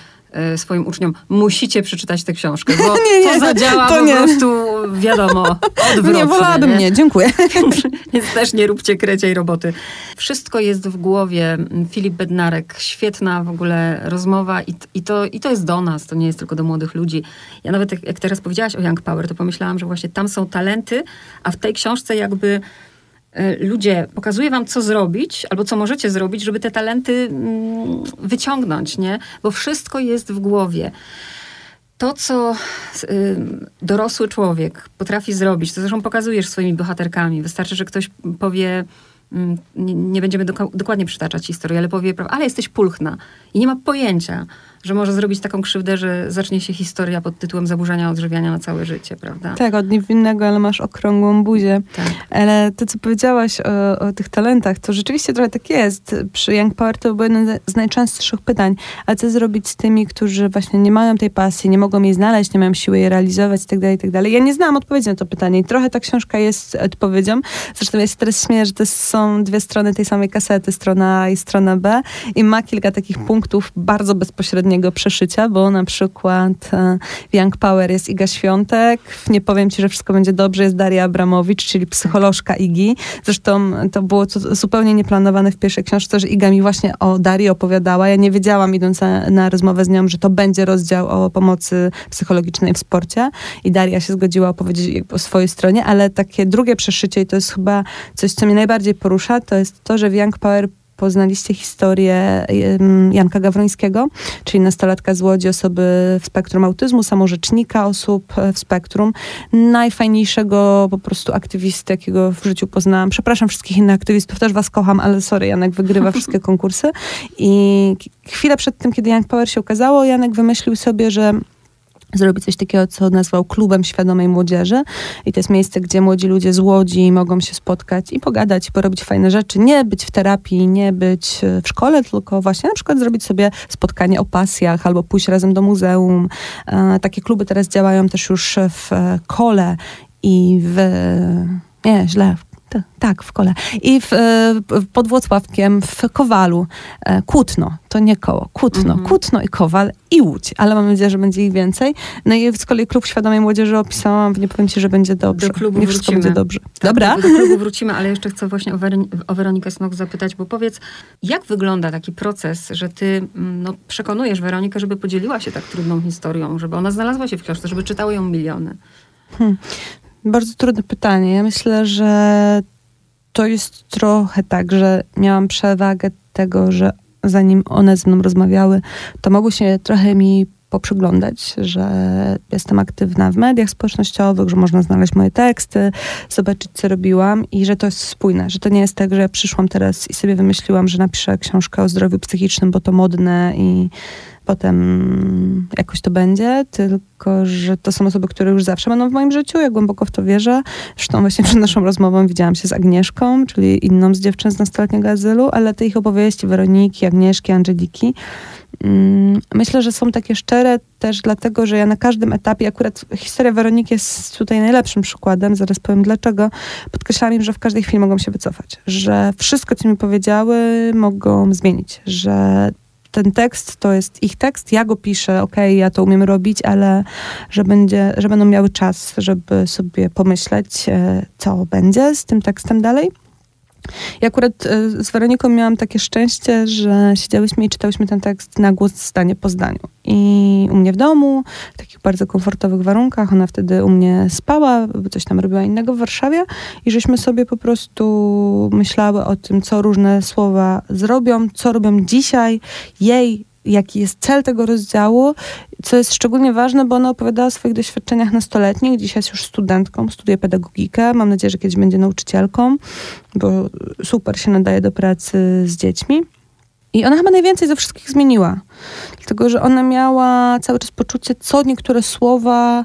swoim uczniom, musicie przeczytać tę książkę, bo nie, nie, to zadziała to po nie. prostu, wiadomo, odwrotnie. Nie wolałabym, nie, dziękuję. Więc też nie róbcie kreciej roboty. Wszystko jest w głowie. Filip Bednarek, świetna w ogóle rozmowa i, i, to, i to jest do nas, to nie jest tylko do młodych ludzi. Ja nawet jak, jak teraz powiedziałaś o Young Power, to pomyślałam, że właśnie tam są talenty, a w tej książce jakby E, ludzie, pokazuję wam, co zrobić, albo co możecie zrobić, żeby te talenty mm, wyciągnąć, nie? Bo wszystko jest w głowie. To, co y, dorosły człowiek potrafi zrobić, to zresztą pokazujesz swoimi bohaterkami. Wystarczy, że ktoś powie, mm, nie, nie będziemy dokładnie przytaczać historii, ale powie, ale jesteś pulchna i nie ma pojęcia, że może zrobić taką krzywdę, że zacznie się historia pod tytułem zaburzenia odżywiania na całe życie, prawda? Tak, od niewinnego, ale masz okrągłą buzię. Tak. Ale to, co powiedziałaś o, o, tych talentach, to rzeczywiście trochę tak jest. Przy Young Power to było jedno z najczęstszych pytań. A co zrobić z tymi, którzy właśnie nie mają tej pasji, nie mogą jej znaleźć, nie mają siły jej realizować itd., tak itd. Tak ja nie znałam odpowiedzi na to pytanie i trochę ta książka jest odpowiedzią. Zresztą ja się teraz śmieję, że to są dwie strony tej samej kasety, strona A i strona B i ma kilka takich punktów bardzo bezpośrednich bezpośredniego przeszycia, bo na przykład e, w Young Power jest Iga Świątek, nie powiem ci, że wszystko będzie dobrze, jest Daria Abramowicz, czyli psycholożka Igi. Zresztą to było zupełnie nieplanowane w pierwszej książce, że Iga mi właśnie o Darii opowiadała. Ja nie wiedziałam, idąc na, na rozmowę z nią, że to będzie rozdział o pomocy psychologicznej w sporcie i Daria się zgodziła opowiedzieć o swojej stronie, ale takie drugie przeszycie i to jest chyba coś, co mnie najbardziej porusza, to jest to, że w Young Power poznaliście historię Janka Gawrońskiego, czyli nastolatka z Łodzi, osoby w spektrum autyzmu, samorzecznika osób e, w spektrum, najfajniejszego po prostu aktywisty, jakiego w życiu poznałam. Przepraszam wszystkich innych aktywistów, też was kocham, ale sorry, Janek wygrywa wszystkie konkursy. I chwilę przed tym, kiedy Young Power się ukazało, Janek wymyślił sobie, że zrobić coś takiego, co nazwał Klubem Świadomej Młodzieży. I to jest miejsce, gdzie młodzi ludzie z Łodzi mogą się spotkać i pogadać, porobić fajne rzeczy. Nie być w terapii, nie być w szkole, tylko właśnie na przykład zrobić sobie spotkanie o pasjach albo pójść razem do muzeum. E, takie kluby teraz działają też już w Kole i w... Nie, źle, tak, w kole. I w, e, pod Włocławkiem w Kowalu. E, Kłótno, to nie koło. Kłótno, mm -hmm. Kłótno i Kowal i Łódź. Ale mam nadzieję, że będzie ich więcej. No i z kolei Klub Świadomej Młodzieży opisałam, nie powiem ci, że będzie dobrze. Do klubu nie wszystko będzie dobrze. Tak, Dobra? Do, do klubu wrócimy, ale jeszcze chcę właśnie o, Weron o Weronikę Snok zapytać, bo powiedz, jak wygląda taki proces, że ty mm, no, przekonujesz Weronikę, żeby podzieliła się tak trudną historią, żeby ona znalazła się w książce, żeby czytały ją miliony? Hmm. Bardzo trudne pytanie. Ja myślę, że to jest trochę tak, że miałam przewagę tego, że zanim one ze mną rozmawiały, to mogły się trochę mi poprzyglądać, że jestem aktywna w mediach społecznościowych, że można znaleźć moje teksty, zobaczyć, co robiłam i że to jest spójne, że to nie jest tak, że ja przyszłam teraz i sobie wymyśliłam, że napiszę książkę o zdrowiu psychicznym, bo to modne i potem jakoś to będzie, tylko że to są osoby, które już zawsze będą w moim życiu, ja głęboko w to wierzę. Zresztą właśnie przed naszą rozmową widziałam się z Agnieszką, czyli inną z dziewczyn z nastoletniego azylu, ale te ich opowieści, Weroniki, Agnieszki, Angeliki, mm, myślę, że są takie szczere też dlatego, że ja na każdym etapie, akurat historia Weroniki jest tutaj najlepszym przykładem, zaraz powiem dlaczego, podkreślam im, że w każdej chwili mogą się wycofać, że wszystko, co mi powiedziały, mogą zmienić, że ten tekst to jest ich tekst, ja go piszę, okej, okay, ja to umiem robić, ale że, będzie, że będą miały czas, żeby sobie pomyśleć, e, co będzie z tym tekstem dalej. I akurat e, z Weroniką miałam takie szczęście, że siedziałyśmy i czytałyśmy ten tekst na głos zdanie po zdaniu. I u mnie w domu, w takich bardzo komfortowych warunkach, ona wtedy u mnie spała, coś tam robiła innego w Warszawie i żeśmy sobie po prostu myślały o tym, co różne słowa zrobią, co robią dzisiaj jej jaki jest cel tego rozdziału, co jest szczególnie ważne, bo ona opowiadała o swoich doświadczeniach nastoletnich. Dzisiaj jest już studentką, studiuje pedagogikę. Mam nadzieję, że kiedyś będzie nauczycielką, bo super się nadaje do pracy z dziećmi. I ona chyba najwięcej ze wszystkich zmieniła. Dlatego, że ona miała cały czas poczucie, co niektóre słowa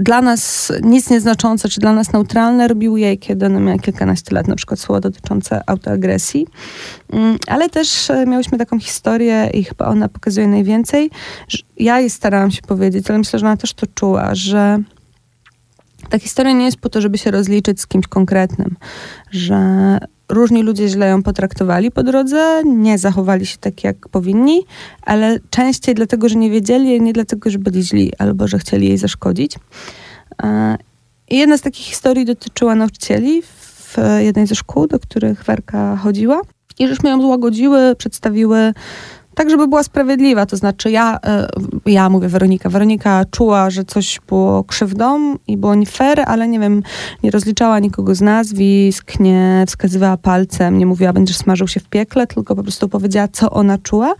dla nas nic nieznaczące, czy dla nas neutralne robiły jej, kiedy ona miała kilkanaście lat, na przykład słowa dotyczące autoagresji. Mm, ale też e, miałyśmy taką historię i chyba ona pokazuje najwięcej. Ja jej starałam się powiedzieć, ale myślę, że ona też to czuła, że ta historia nie jest po to, żeby się rozliczyć z kimś konkretnym, że różni ludzie źle ją potraktowali po drodze, nie zachowali się tak, jak powinni, ale częściej dlatego, że nie wiedzieli, nie dlatego, że byli źli albo że chcieli jej zaszkodzić. I jedna z takich historii dotyczyła nauczycieli w jednej ze szkół, do których Werka chodziła. I żeśmy ją złagodziły, przedstawiły tak, żeby była sprawiedliwa. To znaczy ja, e, ja mówię Weronika, Weronika czuła, że coś było krzywdą i było nie fair, ale nie wiem, nie rozliczała nikogo z nazwisk, nie wskazywała palcem, nie mówiła, będziesz smażył się w piekle, tylko po prostu powiedziała, co ona czuła.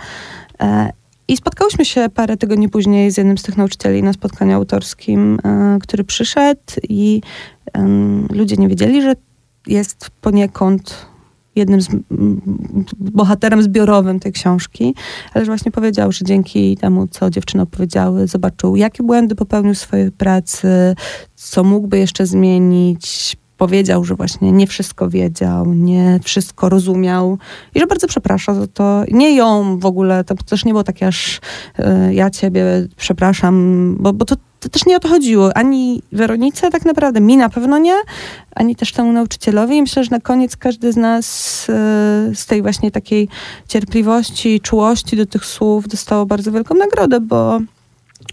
E, I spotkałyśmy się parę tygodni później z jednym z tych nauczycieli na spotkaniu autorskim, e, który przyszedł i ludzie nie wiedzieli, że jest poniekąd jednym z bohaterem zbiorowym tej książki, ale że właśnie powiedział, że dzięki temu, co dziewczyny opowiedziały, zobaczył, jakie błędy popełnił w swojej pracy, co mógłby jeszcze zmienić, powiedział, że właśnie nie wszystko wiedział, nie wszystko rozumiał i że bardzo przeprasza za to. Nie ją w ogóle, to też nie było takie aż y, ja ciebie przepraszam, bo, bo to, to, też nie o to chodziło. Ani Weronice tak naprawdę, mi na pewno nie, ani też temu nauczycielowi. I myślę, że na koniec każdy z nas y, z tej właśnie takiej cierpliwości czułości do tych słów dostało bardzo wielką nagrodę, bo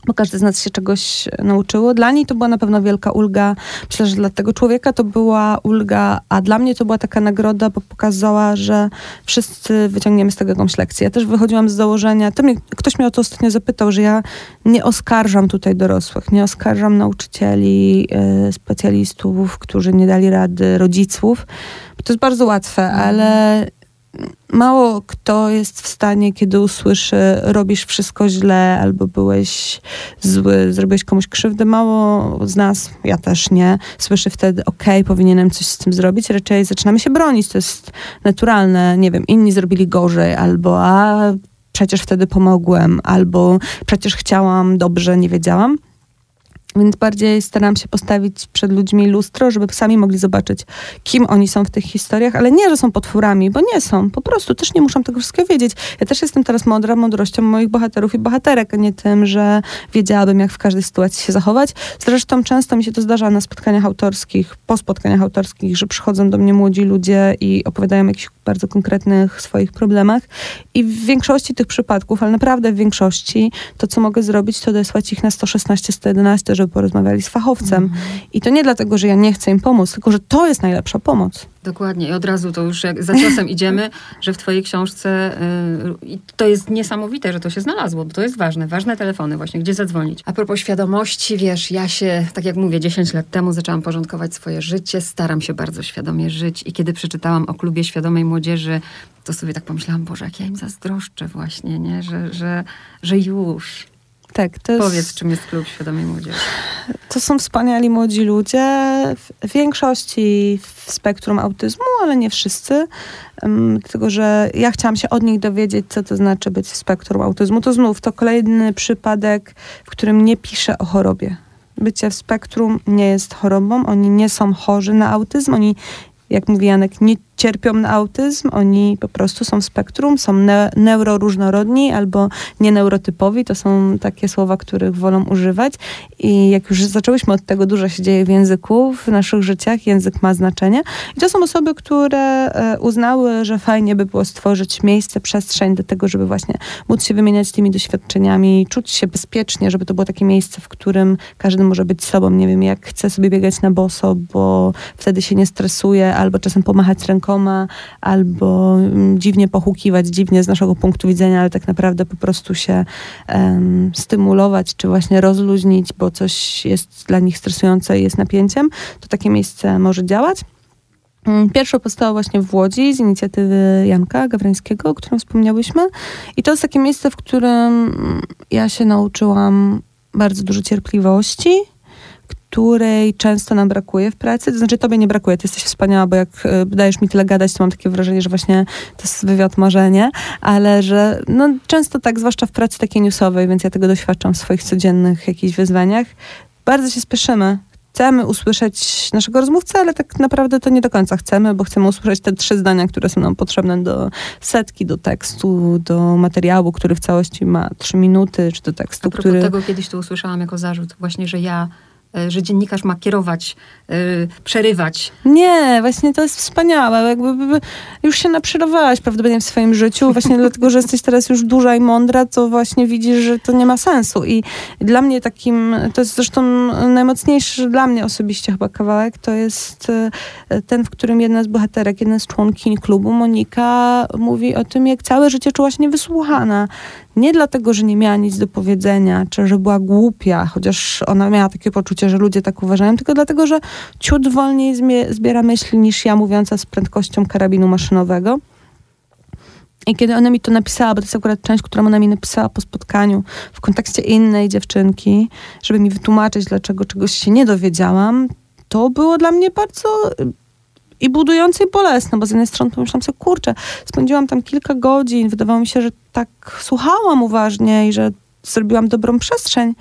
bo każdy z nas się czegoś nauczyło. Dla niej to była na pewno wielka ulga. Myślę, że dla tego człowieka to była ulga, a dla mnie to była taka nagroda, bo pokazała, że wszyscy wyciągniemy z tego jakąś lekcję. Ja też wychodziłam z założenia, to mnie, ktoś mnie o to ostatnio zapytał, że ja nie oskarżam tutaj dorosłych, nie oskarżam nauczycieli, yy, specjalistów, którzy nie dali rady, rodziców. To jest bardzo łatwe, mhm. ale mało kto jest w stanie, kiedy usłyszy, robisz wszystko źle, albo byłeś zły, zrobiłeś komuś krzywdę. Mało z nas, ja też nie, słyszy wtedy, okej, okay, powinienem coś z tym zrobić. Raczej zaczynamy się bronić, to jest naturalne. Nie wiem, inni zrobili gorzej, albo a przecież wtedy pomogłem, albo przecież chciałam, dobrze, nie wiedziałam. Więc bardziej staram się postawić przed ludźmi lustro, żeby sami mogli zobaczyć, kim oni są w tych historiach, ale nie, że są potworami, bo nie są. Po prostu też nie muszą tego wszystkiego wiedzieć. Ja też jestem teraz mądra mądrością moich bohaterów i bohaterek, a nie tym, że wiedziałabym, jak w każdej sytuacji się zachować. Zresztą często mi się to zdarza na spotkaniach autorskich, po spotkaniach autorskich, że przychodzą do mnie młodzi ludzie i opowiadają o jakichś bardzo konkretnych swoich problemach. I w większości tych przypadków, ale naprawdę w większości, to co mogę zrobić, to odesłać ich na 116, 111, żeby porozmawiali z fachowcem. Mhm. I to nie dlatego, że ja nie chcę im pomóc, tylko że to jest najlepsza pomoc. Dokładnie. I od razu to już jak za ciosem idziemy, że w twojej książce yy, to jest niesamowite, że to się znalazło, bo to jest ważne. Ważne telefony właśnie, gdzie zadzwonić. A propos świadomości, wiesz, ja się, tak jak mówię, 10 lat temu zaczęłam porządkować swoje życie, staram się bardzo świadomie żyć i kiedy przeczytałam o klubie świadomej młodzieży, to sobie tak pomyślałam, Boże, jak ja im zazdroszczę właśnie, nie? Że, że, że już tak, to Powiedz, jest, czym jest Klub Świadomej Młodzieży. To są wspaniali młodzi ludzie, w większości w spektrum autyzmu, ale nie wszyscy. Um, dlatego, że ja chciałam się od nich dowiedzieć, co to znaczy być w spektrum autyzmu. To znów to kolejny przypadek, w którym nie piszę o chorobie. Bycie w spektrum nie jest chorobą, oni nie są chorzy na autyzm, oni jak mówi Janek, nie cierpią na autyzm, oni po prostu są w spektrum, są ne neuroróżnorodni albo nieneurotypowi, to są takie słowa, których wolą używać. I jak już zaczęłyśmy od tego, dużo się dzieje w języku, w naszych życiach, język ma znaczenie. I to są osoby, które e, uznały, że fajnie by było stworzyć miejsce, przestrzeń do tego, żeby właśnie móc się wymieniać tymi doświadczeniami, czuć się bezpiecznie, żeby to było takie miejsce, w którym każdy może być sobą, nie wiem, jak chce sobie biegać na boso, bo wtedy się nie stresuje, albo czasem pomachać rękoma, albo mm, dziwnie pochukiwać, dziwnie z naszego punktu widzenia, ale tak naprawdę po prostu się um, stymulować, czy właśnie rozluźnić, bo coś jest dla nich stresujące i jest napięciem, to takie miejsce może działać. Mm, pierwsze powstało właśnie w Łodzi z inicjatywy Janka Gawrańskiego, o którym wspomniałyśmy. I to jest takie miejsce, w którym ja się nauczyłam bardzo dużo cierpliwości, której często nam brakuje w pracy. To znaczy, tobie nie brakuje, ty jesteś wspaniała, bo jak e, dajesz mi tyle gadać, to mam takie wrażenie, że właśnie to jest wywiad marzenie, ale że no, często tak, zwłaszcza w pracy takiej newsowej, więc ja tego doświadczam w swoich codziennych jakichś wyzwaniach, bardzo się spieszymy chcemy usłyszeć naszego rozmówcę, ale tak naprawdę to nie do końca chcemy, bo chcemy usłyszeć te trzy zdania, które są nam potrzebne do setki, do tekstu, do materiału, który w całości ma trzy minuty, czy do tekstu, A który... tego kiedyś to usłyszałam jako zarzut właśnie, że ja że dziennikarz ma kierować, yy, przerywać. Nie, właśnie to jest wspaniałe. Jakby, już się naprzerowałaś prawdopodobnie w swoim życiu, właśnie dlatego, że jesteś teraz już duża i mądra, to właśnie widzisz, że to nie ma sensu. I dla mnie takim, to jest zresztą najmocniejszy dla mnie osobiście chyba kawałek, to jest e, ten, w którym jedna z bohaterek, jedna z członkiń klubu, Monika, mówi o tym, jak całe życie czuła się niewysłuchana. Nie dlatego, że nie miała nic do powiedzenia, czy że była głupia, chociaż ona miała takie poczucie, że ludzie tak uważają, tylko dlatego, że ciut wolniej zbiera myśli niż ja mówiąca z prędkością karabinu maszynowego. I kiedy ona mi to napisała, bo to jest akurat część, którą ona mi napisała po spotkaniu w kontekście innej dziewczynki, żeby mi wytłumaczyć, dlaczego czegoś się nie dowiedziałam, to było dla mnie bardzo i budujące i bolesne, bo z jednej strony pomyślałam sobie, kurczę, spędziłam tam kilka godzin, wydawało mi się, że tak słuchałam uważnie i że zrobiłam dobrą przestrzeń,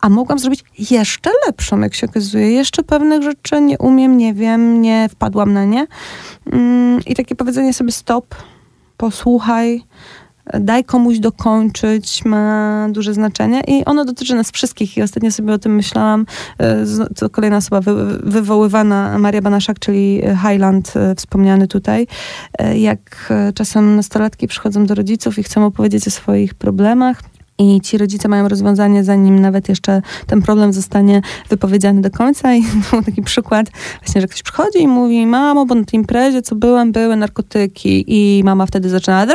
a mogłam zrobić jeszcze lepszą, jak się okazuje. Jeszcze pewnych rzeczy nie umiem, nie wiem, nie wpadłam na nie. Mm, I takie powiedzenie sobie stop, posłuchaj, daj komuś dokończyć, ma duże znaczenie i ono dotyczy nas wszystkich. I ostatnio sobie o tym myślałam, e, to kolejna osoba wy, wywoływana, Maria Banaszak, czyli Highland e, wspomniany tutaj, e, jak czasem nastolatki przychodzą do rodziców i chcą opowiedzieć o swoich problemach, i ci rodzice mają rozwiązanie, zanim nawet jeszcze ten problem zostanie wypowiedziany do końca. I był taki przykład, właśnie, że ktoś przychodzi i mówi, mamo, bo na tej imprezie, co byłem, były narkotyki. I mama wtedy zaczyna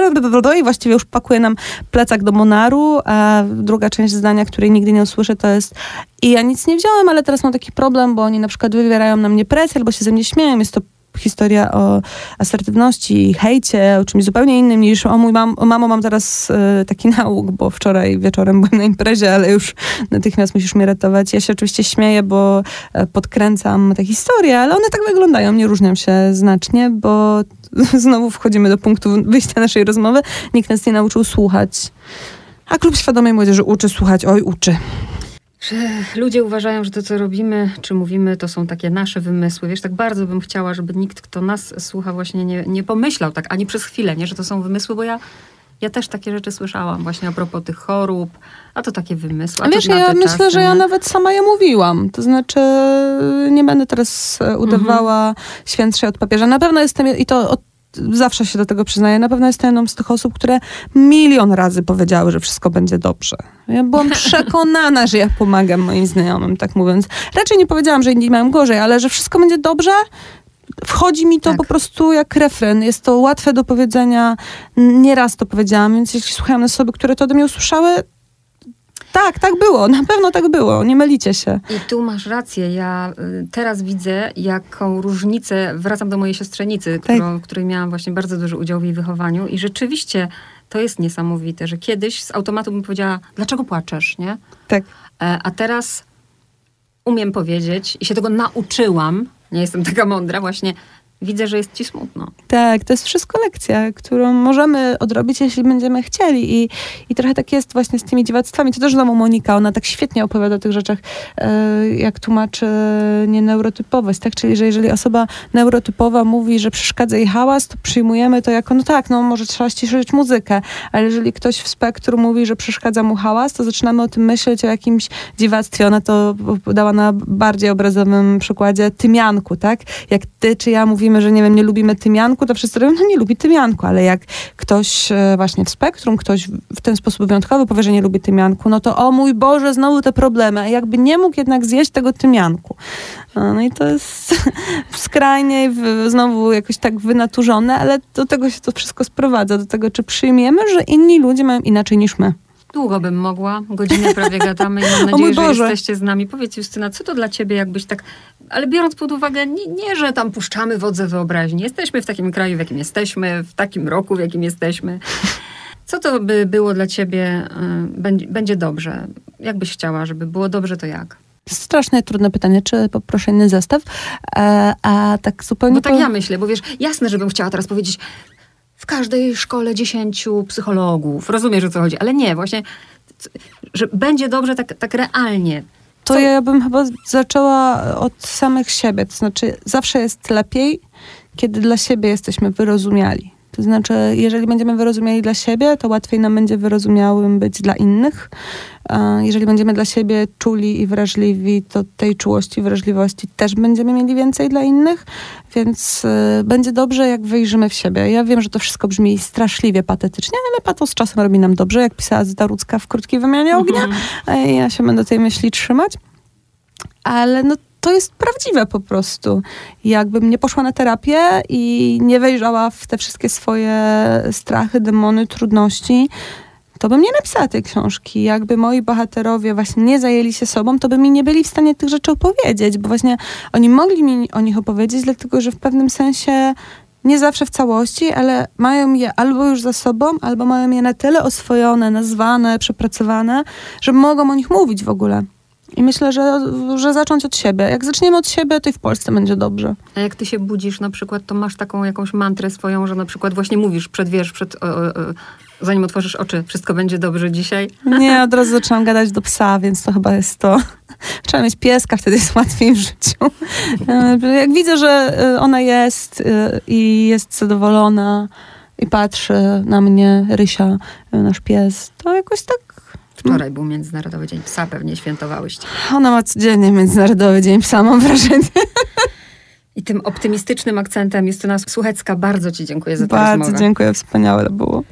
i właściwie już pakuje nam plecak do Monaru, a druga część zdania, której nigdy nie usłyszę, to jest i ja nic nie wziąłem, ale teraz mam taki problem, bo oni na przykład wywierają na mnie presję albo się ze mnie śmieją. Jest to historia o asertywności i hejcie, o czymś zupełnie innym niż o mój mam, o mamo mam teraz y, taki nauk, bo wczoraj wieczorem byłem na imprezie, ale już natychmiast musisz mnie ratować. Ja się oczywiście śmieję, bo e, podkręcam te historie, ale one tak wyglądają, nie różnią się znacznie, bo znowu wchodzimy do punktu wyjścia naszej rozmowy. Nikt nas nie nauczył słuchać. A Klub Świadomej Młodzieży uczy słuchać, oj, uczy że ludzie uważają, że to, co robimy, czy mówimy, to są takie nasze wymysły. Wiesz, tak bardzo bym chciała, żeby nikt, kto nas słucha, właśnie nie, nie pomyślał tak, ani przez chwilę, nie, że to są wymysły, bo ja, ja też takie rzeczy słyszałam właśnie a propos tych chorób, a to takie wymysły. A wiesz, ja myślę, czasy, że ja nawet sama je mówiłam. To znaczy, nie będę teraz e, udawała mhm. świętszej od papieża. Na pewno jestem, i to od zawsze się do tego przyznaję, na pewno jestem jedną z tych osób, które milion razy powiedziały, że wszystko będzie dobrze. Ja byłam przekonana, że ja pomagam moim znajomym, tak mówiąc. Raczej nie powiedziałam, że inni mają gorzej, ale że wszystko będzie dobrze, wchodzi mi to tak. po prostu jak refren. Jest to łatwe do powiedzenia. Nieraz to powiedziałam, więc jeśli słucham osoby, które to ode mnie usłyszały, tak, tak było, na pewno tak było, nie mylicie się. I tu masz rację, ja y, teraz widzę, jaką różnicę, wracam do mojej siostrzenicy, tak. którą, której miałam właśnie bardzo duży udział w jej wychowaniu i rzeczywiście to jest niesamowite, że kiedyś z automatu bym powiedziała, dlaczego płaczesz, nie? Tak. E, a teraz umiem powiedzieć i się tego nauczyłam, nie jestem taka mądra właśnie, widzę, że jest ci smutno. Tak, to jest wszystko lekcja, którą możemy odrobić, jeśli będziemy chcieli. I, i trochę tak jest właśnie z tymi dziwactwami. To też znowu Monika, ona tak świetnie opowiada o tych rzeczach, e, jak tłumaczy nieneurotypowość, tak? Czyli, że jeżeli osoba neurotypowa mówi, że przeszkadza jej hałas, to przyjmujemy to jako, no tak, no może trzeba ściszyć muzykę, ale jeżeli ktoś w spektrum mówi, że przeszkadza mu hałas, to zaczynamy o tym myśleć, o jakimś dziwactwie. Ona to dała na bardziej obrazowym przykładzie tymianku, tak? Jak ty czy ja mówimy, że nie wiem, nie lubimy tymianku, to wszyscy mówią, no nie lubi tymianku, ale jak ktoś e, właśnie w spektrum, ktoś w ten sposób wyjątkowy powie, że nie lubi tymianku, no to o mój Boże, znowu te problemy, a jakby nie mógł jednak zjeść tego tymianku. No i to jest skrajnie znowu jakoś tak wynaturzone, ale do tego się to wszystko sprowadza, do tego, czy przyjmiemy, że inni ludzie mają inaczej niż my. Długo bym mogła, godzinę prawie gadamy i mam nadzieję, że jesteście z nami. Powiedz Justyna, co to dla ciebie jakbyś tak, ale biorąc pod uwagę, nie, nie, że tam puszczamy wodze wyobraźni. Jesteśmy w takim kraju, w jakim jesteśmy, w takim roku, w jakim jesteśmy. Co to by było dla ciebie, y, będzie, będzie dobrze? Jak byś chciała, żeby było dobrze, to jak? Strasznie trudne pytanie, czy poproszę inny zestaw, a, e, a tak zupełnie... Bo tak po... ja myślę, bo wiesz, jasne, żebym chciała teraz powiedzieć, w każdej szkole dziesięciu psychologów. Rozumiesz, o co chodzi, ale nie, właśnie, że będzie dobrze tak, tak realnie. To ja bym chyba zaczęła od samych siebie. To znaczy, zawsze jest lepiej, kiedy dla siebie jesteśmy wyrozumiali. To znaczy, jeżeli będziemy wyrozumiali dla siebie, to łatwiej nam będzie wyrozumiałym być dla innych. Jeżeli będziemy dla siebie czuli i wrażliwi, to tej czułości wrażliwości też będziemy mieli więcej dla innych, więc y, będzie dobrze, jak wyjrzymy w siebie. Ja wiem, że to wszystko brzmi straszliwie patetycznie, ale patos czasem robi nam dobrze, jak pisała Zita Rudzka w krótkiej wymianie ognia. Mhm. Ja się będę tej myśli trzymać. Ale no to jest prawdziwe po prostu. Jakbym nie poszła na terapię i nie wejrzała w te wszystkie swoje strachy, demony, trudności, to bym nie napisała tej książki. Jakby moi bohaterowie właśnie nie zajęli się sobą, to by mi nie byli w stanie tych rzeczy opowiedzieć, bo właśnie oni mogli mi o nich opowiedzieć, dlatego że w pewnym sensie nie zawsze w całości, ale mają je albo już za sobą, albo mają je na tyle oswojone, nazwane, przepracowane, że mogą o nich mówić w ogóle. I myślę, że, że zacząć od siebie. Jak zaczniemy od siebie, to i w Polsce będzie dobrze. A jak ty się budzisz na przykład, to masz taką jakąś mantrę swoją, że na przykład właśnie mówisz przed, wiesz, przed, o, o, zanim otworzysz oczy, wszystko będzie dobrze dzisiaj? Nie, od razu zaczęłam gadać do psa, więc to chyba jest to. Trzeba mieć pieska, wtedy jest łatwiej w życiu. Jak widzę, że y, ona jest y, i jest zadowolona i patrzy na mnie, Rysia, y, nasz pies, to jakoś tak Wczoraj był Międzynarodowy Dzień Psa, pewnie świętowałyście. Ona ma codziennie Międzynarodowy Dzień Psa, mam wrażenie. I tym optymistycznym akcentem Justyna Słuchecka, bardzo Ci dziękuję za tę bardzo rozmowę. Bardzo dziękuję, wspaniałe to było.